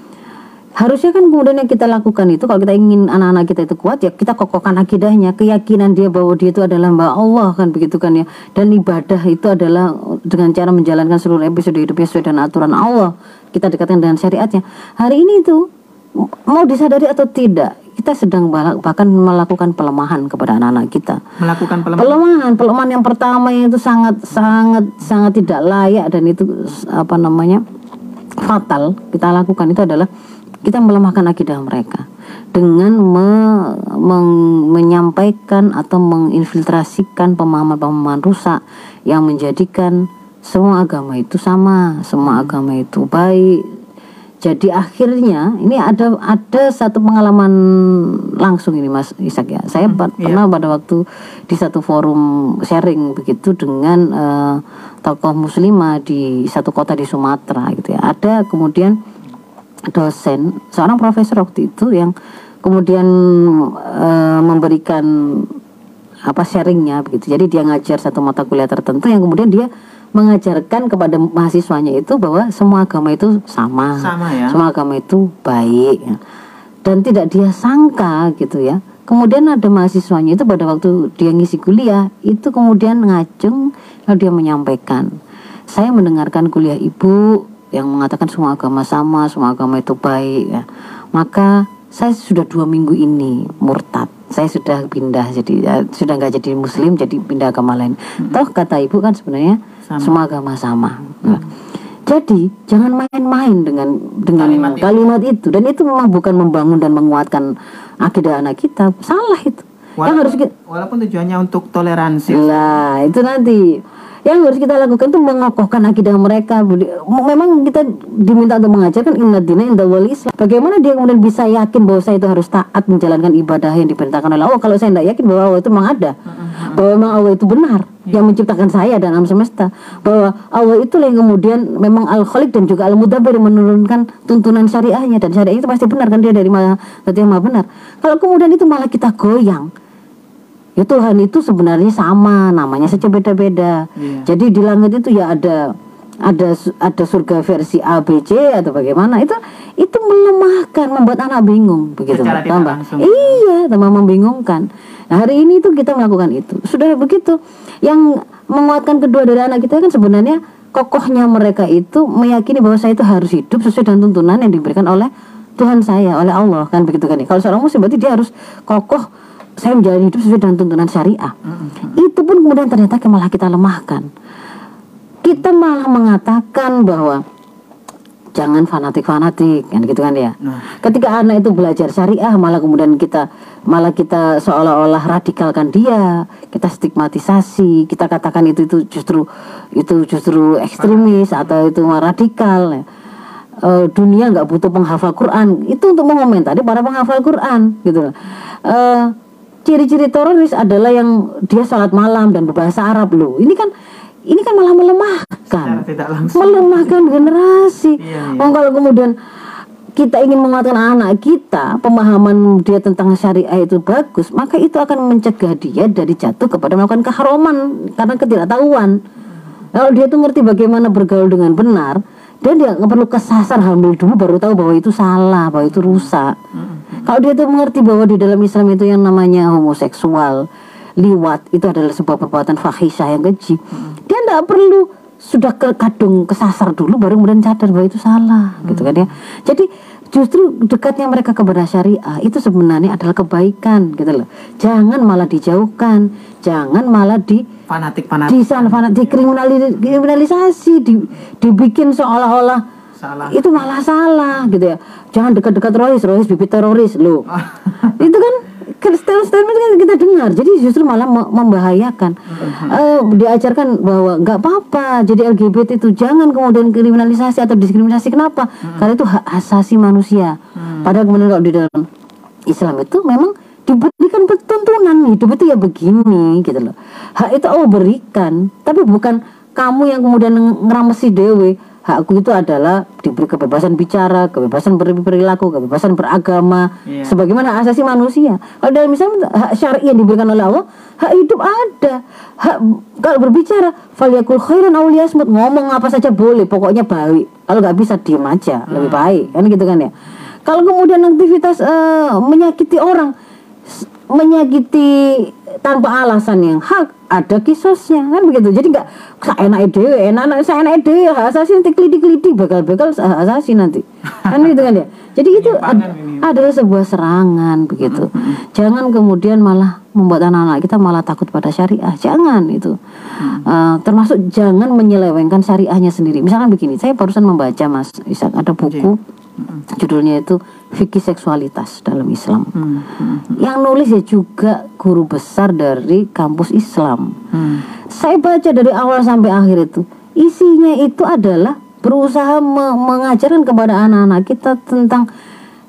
Harusnya kan kemudian yang kita lakukan itu kalau kita ingin anak-anak kita itu kuat ya kita kokohkan akidahnya, keyakinan dia bahwa dia itu adalah Mbak Allah kan begitu kan ya. Dan ibadah itu adalah dengan cara menjalankan seluruh episode hidupnya sesuai dengan aturan Allah. Kita dekatkan dengan syariatnya. Hari ini itu mau disadari atau tidak, kita sedang bahkan melakukan pelemahan kepada anak-anak kita. Melakukan pelemahan. Pelemahan, pelemahan yang pertama itu sangat sangat sangat tidak layak dan itu apa namanya fatal kita lakukan itu adalah kita melemahkan akidah mereka dengan me- meng- menyampaikan atau menginfiltrasikan pemahaman-pemahaman rusak yang menjadikan semua agama itu sama, semua agama itu baik. Jadi akhirnya ini ada ada satu pengalaman langsung ini Mas Isak ya. Saya pa- pernah pada waktu di satu forum sharing begitu dengan eh, tokoh muslimah di satu kota di Sumatera gitu ya. Ada kemudian dosen seorang profesor waktu itu yang kemudian eh, memberikan apa sharingnya begitu. Jadi dia ngajar satu mata kuliah tertentu yang kemudian dia mengajarkan kepada mahasiswanya itu bahwa semua agama itu sama, Sama ya. semua agama itu baik ya. dan tidak dia sangka gitu ya. Kemudian ada mahasiswanya itu pada waktu dia ngisi kuliah itu kemudian ngacung lalu dia menyampaikan saya mendengarkan kuliah ibu yang mengatakan semua agama sama, semua agama itu baik ya. Maka saya sudah dua minggu ini murtad. Saya sudah pindah jadi ya, sudah nggak jadi muslim jadi pindah agama lain. Toh kata ibu kan sebenarnya Sama. semua agama sama. Nah, jadi jangan main-main dengan dengan Kalimat itu. kalimat itu dan itu memang bukan membangun dan menguatkan akidah anak kita. Salah itu. Yang Walaupun, harus kita walaupun tujuannya untuk toleransi. Lah, itu nanti yang harus kita lakukan itu mengokohkan akidah mereka. Memang kita diminta untuk mengajarkan inna dina inda wal Islam. Bagaimana dia kemudian bisa yakin bahwa saya itu harus taat menjalankan ibadah yang diperintahkan oleh Allah kalau saya tidak yakin bahwa Allah itu memang ada. Bahwa memang Allah itu benar yang menciptakan saya dan alam semesta. Bahwa Allah itu yang kemudian memang al-khaliq dan juga al-mudabbir yang menurunkan tuntunan syariahnya dan syariah itu pasti benar kan dia dari maha, yang maha benar. Kalau kemudian itu malah kita goyang Ya Tuhan itu sebenarnya sama, namanya saja beda-beda. Iya. Jadi di langit itu ya ada ada ada surga versi A B C atau bagaimana itu itu melemahkan membuat anak bingung begitu Secara Tambah. Iya, tambah membingungkan. Nah, hari ini tuh kita melakukan itu. Sudah begitu. Yang menguatkan kedua dari anak kita kan sebenarnya kokohnya mereka itu meyakini bahwa saya itu harus hidup sesuai dengan tuntunan yang diberikan oleh Tuhan saya, oleh Allah kan begitu kan ya. Kalau seorang muslim berarti dia harus kokoh saya menjalani hidup sesuai dengan tuntunan syariah. Itu pun kemudian ternyata malah kita lemahkan. Kita malah mengatakan bahwa jangan fanatik-fanatik kan gitu kan ya. Nah. Ketika anak itu belajar syariah malah kemudian kita malah kita seolah-olah radikalkan dia, kita stigmatisasi, kita katakan itu itu justru itu justru ekstremis atau itu radikal ya. Eh, dunia nggak butuh penghafal Quran itu untuk mengomentari para penghafal Quran gitu loh. Ciri-ciri teroris adalah yang dia sholat malam dan berbahasa Arab loh ini kan ini kan malah melemahkan tidak langsung. melemahkan generasi. Iya, iya. Oh, kalau kemudian kita ingin menguatkan anak kita, pemahaman dia tentang syariah itu bagus, maka itu akan mencegah dia dari jatuh kepada melakukan keharuman karena ketidaktahuan. Kalau dia tuh ngerti bagaimana bergaul dengan benar, dia dia nggak perlu kesasar hamil dulu baru tahu bahwa itu salah, bahwa itu rusak. Kalau dia tuh mengerti bahwa di dalam Islam itu yang namanya homoseksual, liwat itu adalah sebuah perbuatan fahisyah yang keji. Dia tidak perlu sudah ke kadung kesasar dulu baru kemudian sadar bahwa itu salah gitu kan ya. Jadi justru dekatnya mereka kepada syariah itu sebenarnya adalah kebaikan gitu loh. Jangan malah dijauhkan, jangan malah di Fanatik-fanatik. di sana fana- dikriminalisasi, di, dibikin seolah-olah Salah. itu malah salah gitu ya. Jangan dekat-dekat teroris, teroris bibit teroris loh. itu kan statement kan kita dengar, jadi justru malah me- membahayakan. Eh, diajarkan bahwa nggak apa-apa, jadi LGBT itu jangan kemudian kriminalisasi atau diskriminasi. Kenapa? Karena itu hak asasi manusia. Padahal kemudian kalau di dalam Islam itu memang diberikan tuntunan hidup itu ya begini gitu loh hak itu Allah berikan tapi bukan kamu yang kemudian ngeramesi dewe hakku itu adalah diberi kebebasan bicara kebebasan berperilaku kebebasan beragama. Iya. sebagaimana asasi manusia. Kalau dalam Islam hak syar'i yang diberikan oleh Allah hak hidup ada. Hak kalau berbicara faliyakul khairan aw liyasmut. Ngomong apa saja boleh pokoknya baik. Kalau nggak bisa diem aja. Lebih baik. Kan gitu kan ya? Kalau kemudian aktivitas eh, menyakiti orang menyakiti tanpa alasan yang hak ada kisosnya kan begitu. Jadi nggak enak ide enak saya enak ide hak asasi nanti keliti keliti bakal bakal hak asasi nanti. Kan gitu kan ya? Jadi itu ad- adalah sebuah serangan begitu. Jangan kemudian malah membuat anak-anak kita malah takut pada syariah. Jangan itu. Eh, termasuk jangan menyelewengkan syariahnya sendiri. Misalkan begini saya barusan membaca mas Ishak ada buku judulnya itu fikih seksualitas dalam Islam Hmm, hmm, yang nulis ya juga guru besar dari kampus Islam. hmm. Saya baca dari awal sampai akhir itu isinya itu adalah berusaha me- mengajarkan kepada anak-anak kita tentang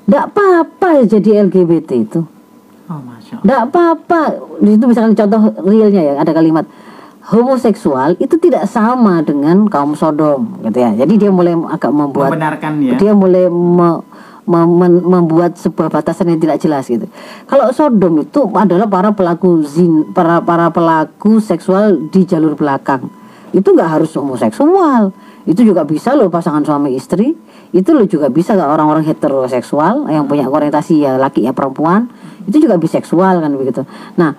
tidak apa-apa jadi LGBT itu, Oh, tidak apa-apa. Di situ misalkan contoh realnya ya ada kalimat homoseksual itu tidak sama dengan kaum Sodom gitu ya. Jadi dia mulai agak membuat Membenarkan ya. dia mulai me- me- men- membuat sebuah batasan yang tidak jelas gitu. Kalau Sodom itu adalah para pelaku zin, para para pelaku seksual di jalur belakang. Itu nggak harus homoseksual. Itu juga bisa loh pasangan suami istri. Itu loh juga bisa orang-orang heteroseksual yang punya orientasi ya laki ya perempuan. Itu juga biseksual kan begitu. Nah,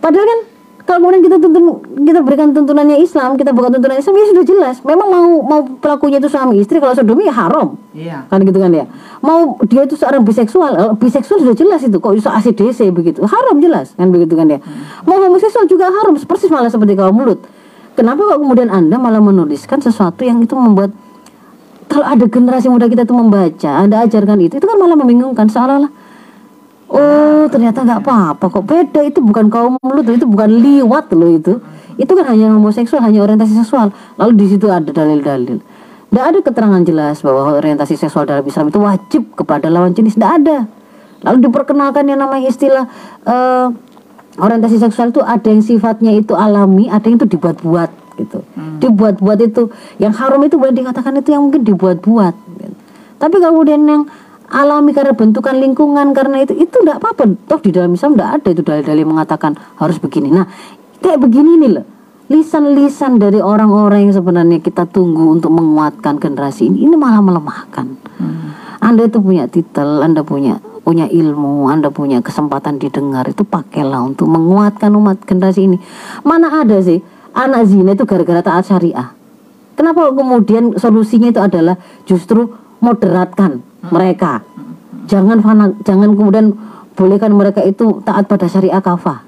padahal kan kalau kemudian kita tuntun kita berikan tuntunannya Islam, kita buka tuntunan Islam ya sudah jelas. Memang mau mau pelakunya itu suami istri kalau sodomi ya haram. Iya. kan gitu kan ya. Mau dia itu seorang biseksual eh, biseksual sudah jelas itu kok bisa ACDC begitu. Haram jelas kan begitu kan ya. Mau homoseksual juga haram persis malah seperti kaum mulut kenapa kok kemudian anda malah menuliskan sesuatu yang itu membuat kalau ada generasi muda kita itu membaca anda ajarkan itu itu kan malah membingungkan seolah-olah oh ternyata nggak apa-apa. Kok beda? Itu bukan kaum mulut itu bukan liwat loh itu. Itu kan hanya homoseksual hanya orientasi seksual. Lalu di situ ada dalil-dalil. Tidak ada keterangan jelas bahwa orientasi seksual dalam Islam itu wajib kepada lawan jenis. Tidak ada. Lalu diperkenalkan yang namanya istilah eh, orientasi seksual itu ada yang sifatnya itu alami ada yang itu dibuat-buat gitu. Dibuat-buat itu yang haram itu boleh dikatakan itu yang mungkin dibuat-buat gitu. tapi kemudian yang alami karena bentukan lingkungan karena itu itu tidak apa-apa. Toh di dalam Islam tidak ada itu dalil-dalil mengatakan harus begini. Nah kayak begini nih loh. Lisan-lisan dari orang-orang yang sebenarnya kita tunggu untuk menguatkan generasi ini ini malah melemahkan. Anda itu punya titel anda punya punya ilmu anda punya kesempatan didengar itu pakailah untuk menguatkan umat generasi ini. Mana ada sih anak zina itu gara-gara taat syariah? Kenapa kemudian solusinya itu adalah justru moderatkan mereka. Jangan fana, jangan kemudian bolehkan mereka itu taat pada syariah kafah.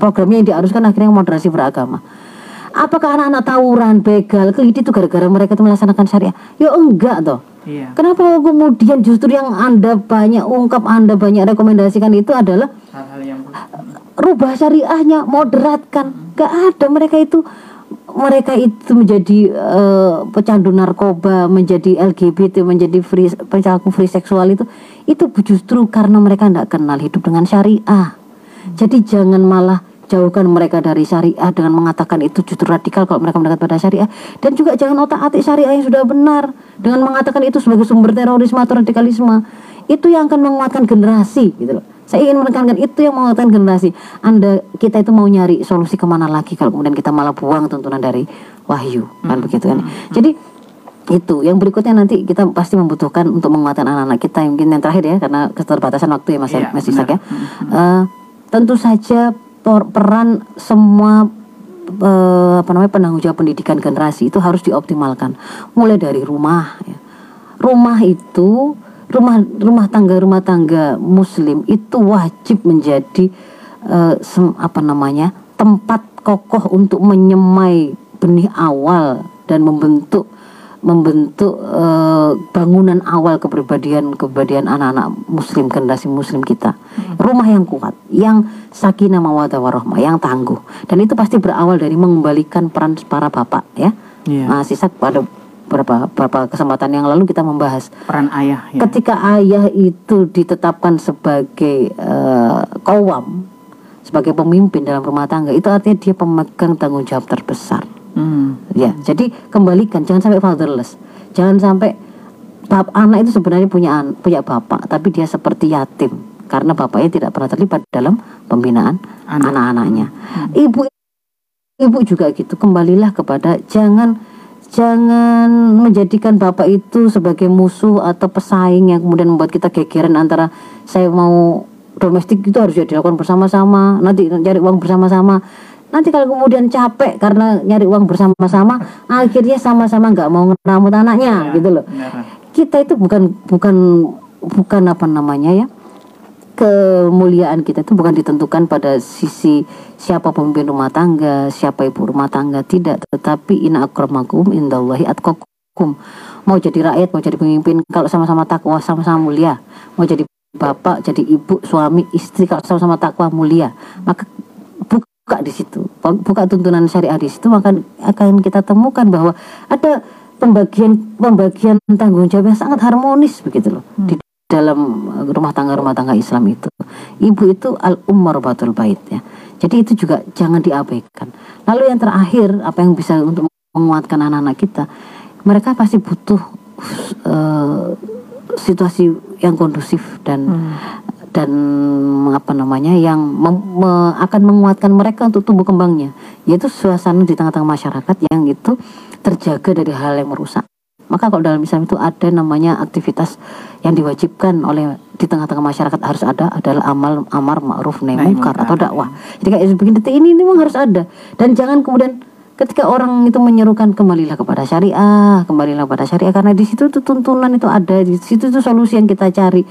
Programnya yang diharuskan akhirnya moderasi beragama. Apakah anak-anak tawuran, begal, keliti itu gara-gara mereka itu melaksanakan syariah? Ya enggak toh. Iya. Kenapa kemudian justru yang Anda banyak ungkap, Anda banyak rekomendasikan itu adalah Hal-hal yang rubah syariahnya, moderatkan. Gak ada mereka itu mereka itu menjadi eh, pecandu narkoba, menjadi LGBT, menjadi free pelaku free seksual itu itu justru karena mereka tidak kenal hidup dengan syariah. Jadi jangan malah jauhkan mereka dari syariah dengan mengatakan itu justru radikal kalau mereka mendekat pada syariah. Dan juga jangan otak-atik syariah yang sudah benar dengan mengatakan itu sebagai sumber terorisme atau radikalisme. Itu yang akan menguatkan generasi gitu loh saya ingin menekankan itu yang menguatkan generasi. Anda kita itu mau nyari solusi ke mana lagi kalau kemudian kita malah buang tuntunan dari wahyu kan begitu kan? Jadi itu. Yang berikutnya nanti kita pasti membutuhkan untuk menguatkan anak-anak kita mungkin yang terakhir ya karena keterbatasan waktu ya mas Iya, mas Ishak ya. Benar. Eh, tentu saja per- peran semua eh, apa namanya penanggung jawab pendidikan generasi itu harus dioptimalkan. Mulai dari rumah ya. rumah itu rumah rumah tangga rumah tangga muslim itu wajib menjadi eh, sem- apa namanya tempat kokoh untuk menyemai benih awal dan membentuk membentuk eh, bangunan awal kepribadian kepribadian anak-anak muslim generasi muslim kita. Rumah yang kuat yang sakinah mawadah warahmah yang tangguh. Dan itu pasti berawal dari mengembalikan peran para bapak ya. Iya. Nah, sisa pada berapa berapa kesempatan yang lalu kita membahas Peran ayah ya. ketika ayah itu ditetapkan sebagai eh, kawam sebagai pemimpin dalam rumah tangga itu artinya dia pemegang tanggung jawab terbesar Hmm. ya jadi kembalikan jangan sampai fatherless jangan sampai bap anak itu sebenarnya punya an- punya bapak tapi dia seperti yatim karena bapaknya tidak pernah terlibat dalam pembinaan Anak. anak-anaknya ibu ibu juga gitu kembalilah kepada jangan jangan menjadikan bapak itu sebagai musuh atau pesaing yang kemudian membuat kita gegeran antara saya mau domestik itu harus ya dilakukan bersama-sama nanti cari uang bersama-sama nanti kalau kemudian capek karena nyari uang bersama-sama akhirnya sama-sama nggak mau ngeramut anaknya gitu loh Benar. kita itu bukan bukan bukan apa namanya ya kemuliaan kita itu bukan ditentukan pada sisi siapa pemimpin rumah tangga, siapa ibu rumah tangga, tidak, tetapi inna akramakum indallahi atqakum. Mau jadi rakyat, mau jadi pemimpin, kalau sama-sama takwa, sama-sama mulia. Mau jadi bapak, jadi ibu, suami, istri, kalau sama-sama takwa mulia, maka buka di situ, buka tuntunan syariah di situ, maka akan kita temukan bahwa ada pembagian pembagian tanggung jawab yang sangat harmonis begitu loh di dalam uh, rumah tangga rumah tangga Islam itu. Ibu itu al umar batul bait ya. Jadi itu juga jangan diabaikan. Lalu yang terakhir apa yang bisa untuk menguatkan anak-anak kita mereka pasti butuh uh, situasi yang kondusif dan dan apa namanya yang mem- me- akan menguatkan mereka untuk tumbuh kembangnya. Yaitu suasana di tengah-tengah masyarakat yang itu terjaga dari hal yang merusak maka kalau dalam Islam itu ada namanya aktivitas yang diwajibkan oleh di tengah-tengah masyarakat harus ada adalah amal amar ma'ruf nahi munkar atau dakwah. Jadi kayak begini detik ini ini memang harus ada. Dan jangan kemudian ketika orang itu menyerukan kembalilah kepada syariah kembalilah kepada syariah. Karena di situ tuh tuntunan itu ada di situ tuh solusi yang kita cari.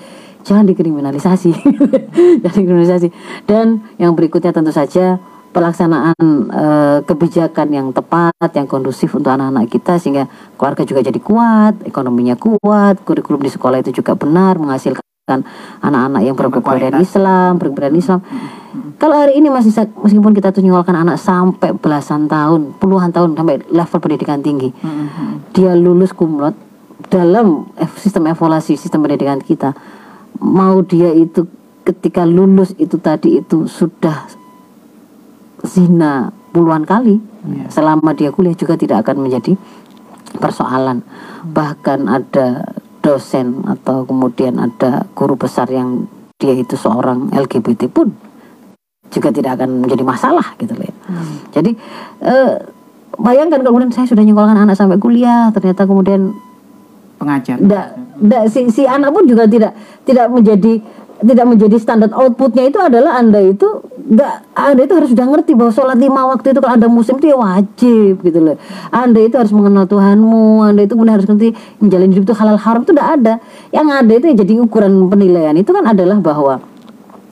Jangan dikriminalisasi. Jangan dikriminalisasi. Dan yang berikutnya tentu saja pelaksanaan eh, kebijakan yang tepat yang kondusif untuk anak-anak kita sehingga keluarga juga jadi kuat ekonominya kuat kurikulum di sekolah itu juga benar menghasilkan anak-anak yang berkebudayaan. Islam berkebudayaan Islam kalau hari ini masih meskipun kita tuh nyualkan anak sampai belasan tahun puluhan tahun sampai level pendidikan tinggi dia lulus kumlot dalam sistem evaluasi sistem pendidikan kita mau dia itu ketika lulus itu tadi itu sudah zina puluhan kali Iya. selama dia kuliah juga tidak akan menjadi persoalan bahkan ada dosen atau kemudian ada guru besar yang dia itu seorang LGBT pun juga tidak akan menjadi masalah gitu loh ya. jadi eh, bayangkan kemudian saya sudah nyekolahkan anak sampai kuliah ternyata kemudian Pengajar. ndak ndak si, si anak pun juga tidak tidak menjadi tidak menjadi standar outputnya itu adalah anda itu nggak anda itu harus sudah ngerti bahwa sholat lima waktu itu kalau anda muslim itu ya wajib gitu loh. Anda itu harus mengenal Tuhanmu anda itu kemudian harus ngerti menjalani hidup itu halal haram itu tidak ada. Yang ada itu yang jadi ukuran penilaian. Itu kan adalah bahwa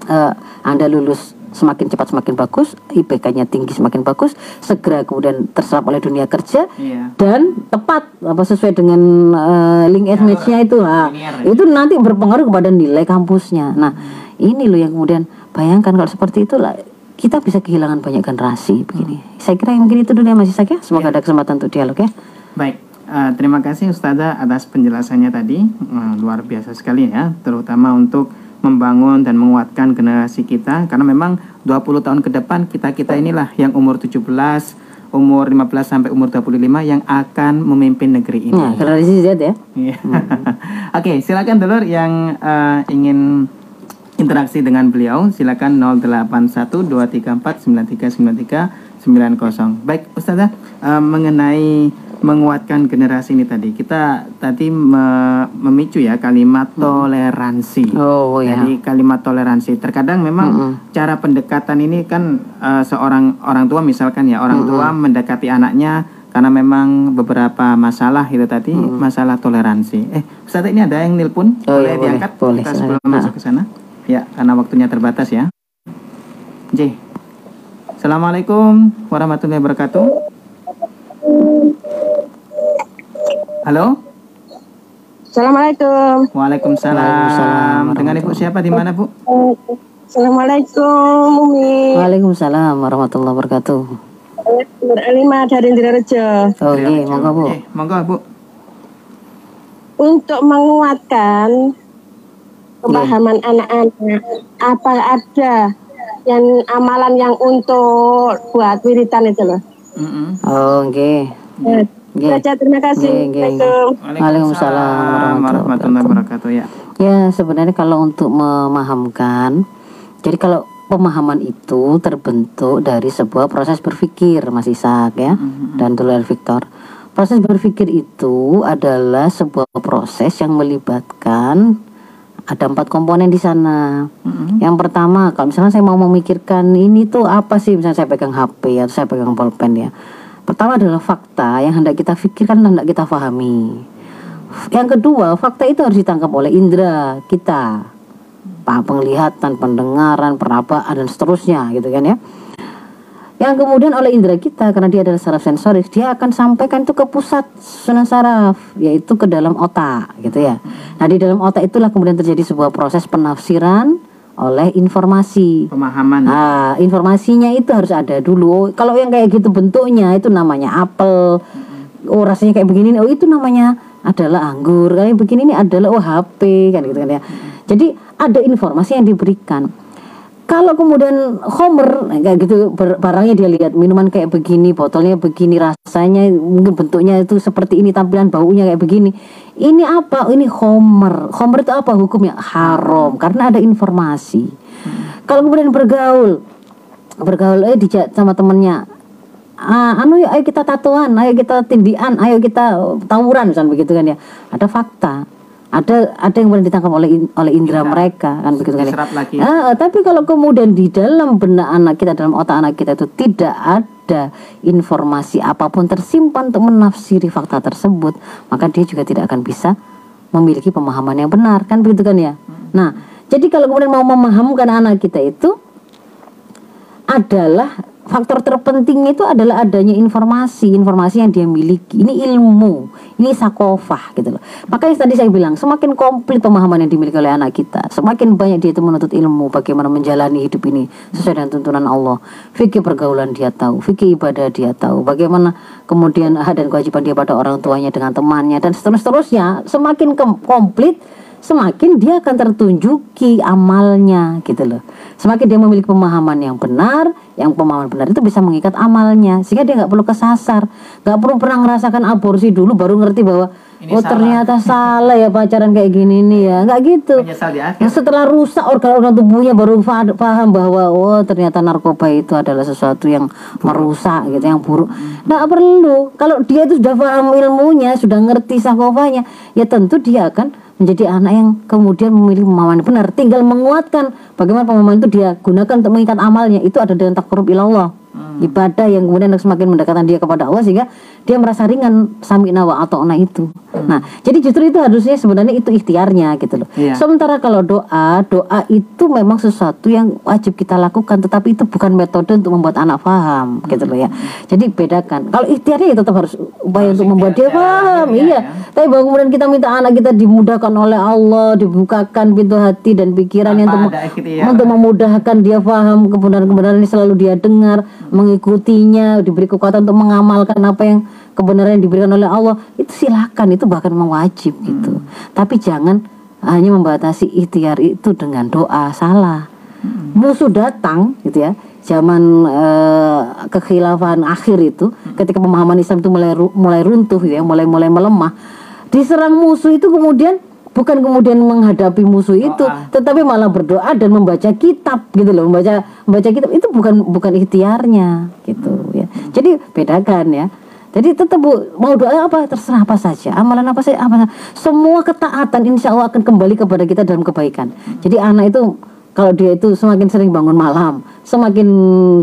eh, anda lulus semakin cepat semakin bagus IPK-nya tinggi semakin bagus segera kemudian terserap oleh dunia kerja Iya. dan tepat apa sesuai dengan eh, link and match-nya itu nah, itu nanti berpengaruh kepada nilai kampusnya. Nah ini loh yang kemudian bayangkan kalau seperti itu lah kita bisa kehilangan banyak generasi begini. Saya kira yang mungkin itu dulu ya Mas Isak ya. Semoga ada kesempatan untuk dialog ya. Baik, eh, terima kasih Ustazah atas penjelasannya tadi. Eh, luar biasa sekali ya, terutama untuk membangun dan menguatkan generasi kita karena memang 20 tahun ke depan kita-kita inilah yang umur 17, umur 15 sampai umur 25 yang akan memimpin negeri ini. nah generasi Z ya Iya. Oke, silakan dulur yang eh, ingin interaksi dengan beliau, silakan 081234939390. Baik, Ustazah, eh, mengenai menguatkan generasi ini tadi, kita tadi me- memicu ya kalimat toleransi. oh ya Jadi kalimat toleransi terkadang memang cara pendekatan ini kan eh, seorang orang tua misalkan ya orang tua mendekati anaknya karena memang beberapa masalah itu tadi masalah toleransi. Eh, Ustaz ini ada yang nelpon Oh, boleh iya, boleh, diangkat boleh, kita sebelum masuk ke sana. Ya, karena waktunya terbatas ya. J. Assalamualaikum warahmatullahi wabarakatuh. Halo. Assalamualaikum. Waalaikumsalam. Waalaikumsalam Dengan Ibu siapa di mana, Bu? Assalamualaikum, Umi. Waalaikumsalam warahmatullahi wabarakatuh Nur Alima dari Indrarejo. oh iya monggo Bu Eh, monggo Bu. untuk menguatkan pemahaman anak-anak, apa ada yang amalan yang untuk buat wiritan itu loh. Mm-mm. Oh, nggih. Nah, itu Nggih. aja, terima kasih. Assalamualaikum. Waalaikumsalam warahmatullahi wabarakatuh ya. Ya, sebenarnya kalau untuk memahamkan, jadi kalau pemahaman itu terbentuk dari sebuah proses berpikir, Mas Isak ya, dan Dulur Victor. Proses berpikir itu adalah sebuah proses yang melibatkan ada empat komponen di sana. Yang pertama, kalau misalnya saya mau memikirkan ini tuh apa sih, misalnya saya pegang HP atau saya pegang pulpen ya. Pertama adalah fakta yang hendak kita pikirkan dan hendak kita pahami. Yang kedua, fakta itu harus ditangkap oleh indera kita. Penglihatan, pendengaran, perabaan dan seterusnya gitu kan ya. Yang kemudian oleh indera kita karena dia adalah saraf sensoris, dia akan sampaikan itu ke pusat sunan saraf, yaitu ke dalam otak gitu ya. Nah, di dalam otak itulah kemudian terjadi sebuah proses penafsiran oleh informasi. Pemahaman. Nah, informasinya itu harus ada dulu. Oh, Kalau yang kayak gitu bentuknya itu namanya apel. Oh, rasanya kayak begini. Oh, itu namanya adalah anggur. Kayak begini ini adalah oh HP kan gitu kan ya. Jadi ada informasi yang diberikan. Kalau kemudian Homer kayak gitu barangnya dia lihat minuman kayak begini, botolnya begini, rasanya mungkin bentuknya itu seperti ini, tampilan baunya kayak begini. Ini apa? Ini Homer. Homer itu apa hukumnya? Haram karena ada informasi. Kalau kemudian bergaul, bergaul eh dijak sama temennya ah, anu ya ayo kita tatuan ayo kita tindian ayo kita tawuran misalnya begitu kan ya ada fakta ada ada yang boleh ditangkap oleh in- oleh indera mereka kan begitu kan ya? Diserap lagi. Ah, tapi kalau kemudian di dalam benak anak kita dalam otak anak kita itu tidak ada informasi apa pun tersimpan untuk menafsiri fakta tersebut maka dia juga tidak akan bisa memiliki pemahaman yang benar kan begitu kan ya? Nah jadi kalau kemudian mau memahamkan anak kita itu adalah faktor terpenting itu adalah adanya informasi informasi yang dia miliki. Ini ilmu ini sakofah gitu loh. Makanya tadi saya bilang semakin komplit pemahaman yang dimiliki oleh anak kita semakin banyak dia itu menuntut ilmu bagaimana menjalani hidup ini sesuai dengan tuntunan Allah. Fikih pergaulan dia tahu fikih ibadah dia tahu bagaimana kemudian hak dan kewajiban dia pada orang tuanya dengan temannya dan seterusnya semakin komplit semakin dia akan tertunjuki amalnya gitu loh. Semakin dia memiliki pemahaman yang benar, yang pemahaman benar itu bisa mengikat amalnya sehingga dia nggak perlu kesasar, nggak perlu pernah ngerasakan aborsi dulu baru ngerti bahwa Ini oh salah." ternyata salah ya pacaran kayak gini nih ya, nggak gitu. Menyesal di akhir. Nah, setelah rusak organ-organ tubuhnya baru paham bahwa oh ternyata narkoba itu adalah sesuatu yang merusak gitu, yang buruk. Nggak perlu. Kalau dia itu sudah paham ilmunya, sudah ngerti sakofanya, ya tentu dia akan menjadi anak yang kemudian memiliki pemahaman benar. Tinggal menguatkan bagaimana pemahaman itu dia gunakan untuk mengikat amalnya. Itu ada dengan takarub ilallah. Ibadah yang kemudian semakin mendekatkan dia kepada Allah sehingga dia merasa ringan sami'na wa ata'na itu. Nah, jadi justru itu harusnya sebenarnya itu ikhtiarnya gitu loh. Iya. Sementara kalau doa, doa itu memang sesuatu yang wajib kita lakukan, tetapi itu bukan metode untuk membuat anak paham, gitu loh ya. Jadi bedakan. Kalau ikhtiarnya ya tetap harus upaya untuk membuat dia paham, lahiriah iya. ya. Tapi bahwa kemudian kita minta anak kita dimudahkan oleh Allah, dibukakan pintu hati dan pikirannya Tanpa untuk ikhtiar. untuk memudahkan dia paham kebenaran-kebenaran ini selalu dia dengar, mengikutinya, diberi kekuatan untuk mengamalkan apa yang kebenaran yang diberikan oleh Allah. Itu silakan, itu bahkan mewajib gitu. Tapi jangan hanya membatasi ikhtiar itu dengan doa salah. Musuh datang gitu ya. Zaman eh, kekhilafan akhir itu ketika pemahaman Islam itu mulai mulai runtuh gitu ya, mulai mulai melemah. Diserang musuh itu kemudian bukan kemudian menghadapi musuh itu, tetapi malah berdoa dan membaca kitab gitu loh, membaca membaca kitab itu bukan bukan ikhtiarnya gitu ya. Jadi bedakan ya. Jadi tetap Bu, mau doa apa terserah apa saja, amalan apa saja apa semua ketaatan insya Allah akan kembali kepada kita dalam kebaikan. Jadi anak itu kalau dia itu semakin sering bangun malam, semakin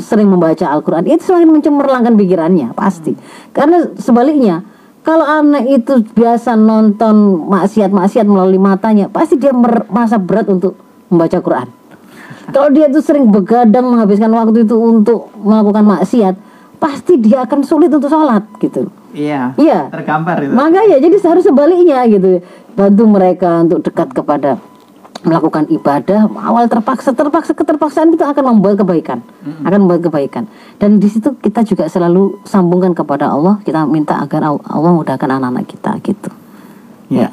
sering membaca Al-Quran, itu semakin mencemerlangkan pikirannya pasti. Karena sebaliknya, kalau anak itu biasa nonton maksiat-maksiat melalui matanya, pasti dia merasa berat untuk membaca Quran. Kalau dia itu sering begadang menghabiskan waktu itu untuk melakukan maksiat, pasti dia akan sulit untuk sholat gitu. Iya. Iya. Tergambar itu. Makanya jadi harus sebaliknya gitu. Bantu mereka untuk dekat kepada melakukan ibadah awal terpaksa terpaksa keterpaksaan itu akan membuat kebaikan akan membuat kebaikan dan di situ kita juga selalu sambungkan kepada Allah kita minta agar Al- Allah mudahkan anak-anak kita gitu Ya.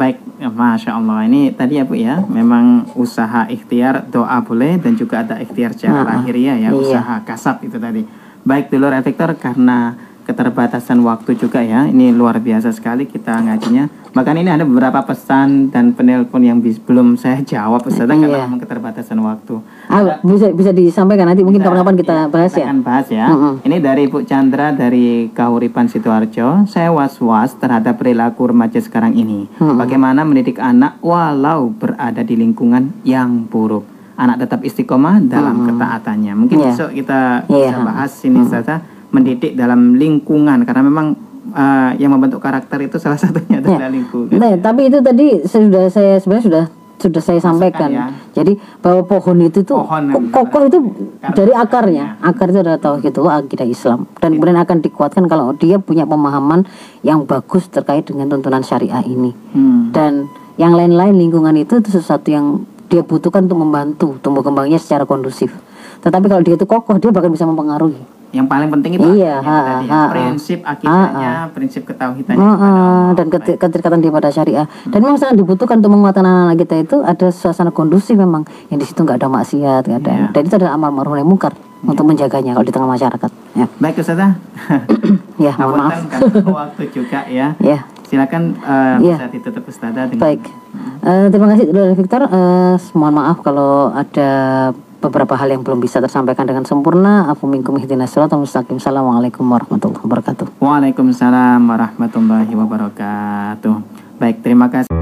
Baik, ya, masya Allah. Ini tadi ya Bu ya, memang usaha ikhtiar doa boleh dan juga ada ikhtiar secara Ah, lahiriah ya, iya. usaha kasab itu tadi. Baik dulur efektor karena keterbatasan waktu juga ya, ini luar biasa sekali kita ngajinya. Bahkan ini ada beberapa pesan dan penelpon yang bis- belum saya jawab karena Iya. memang keterbatasan waktu. Ah, bisa bisa disampaikan nanti mungkin kapan-kapan kita bahas kita ya. akan bahas ya. Mm-mm. Ini dari Bu Chandra dari Kahuripan Sidoarjo. Saya was-was terhadap perilaku remaja sekarang ini. Mm-mm. Bagaimana mendidik anak walau berada di lingkungan yang buruk. Anak tetap istiqomah dalam ketaatannya. Mungkin Iya. besok kita Iya. bisa bahas ini saja mendidik dalam lingkungan karena memang eh, yang membentuk karakter itu salah satunya adalah lingkungan. Nah, tapi itu tadi sudah saya sebenarnya sudah sudah saya sampaikan. ya. Jadi bahwa pohon itu tuh Pohon kokoh itu dari akarnya. Akar itu adalah tauhid itu akidah Islam dan kemudian akan dikuatkan kalau dia punya pemahaman yang bagus terkait dengan tuntunan syariah ini. Hmm. Dan yang lain-lain lingkungan itu itu sesuatu yang dia butuhkan untuk membantu tumbuh kembangnya secara kondusif. Tetapi kalau dia itu kokoh, dia bahkan bisa mempengaruhi. Yang paling penting itu Iya, ha, tadi ya. ha, ha. prinsip akidahnya, prinsip ketauhidannya. Kepada Allah. dan keterikatan dia pada syariah. Dan memang sangat dibutuhkan untuk menguatkan anak-anak kita itu ada suasana kondusif memang yang di situ nggak ada maksiat, nggak ada. Iya. Dan itu adalah amal ma'ruf nahi munkar untuk menjaganya kalau di tengah masyarakat. Ya, Baik Ustazah. ya mohon maaf. Waktu juga ya. Ya, Silakan eh, Iya. bisa ditutup Ustazah dengan baik. Eh, terima kasih Dr. Victor. Eh, mohon maaf kalau ada beberapa hal yang belum bisa tersampaikan dengan sempurna. Aku minkum ihdinas siratal mustaqim. Assalamualaikum warahmatullahi wabarakatuh. Waalaikumsalam warahmatullahi wabarakatuh. Baik, terima kasih.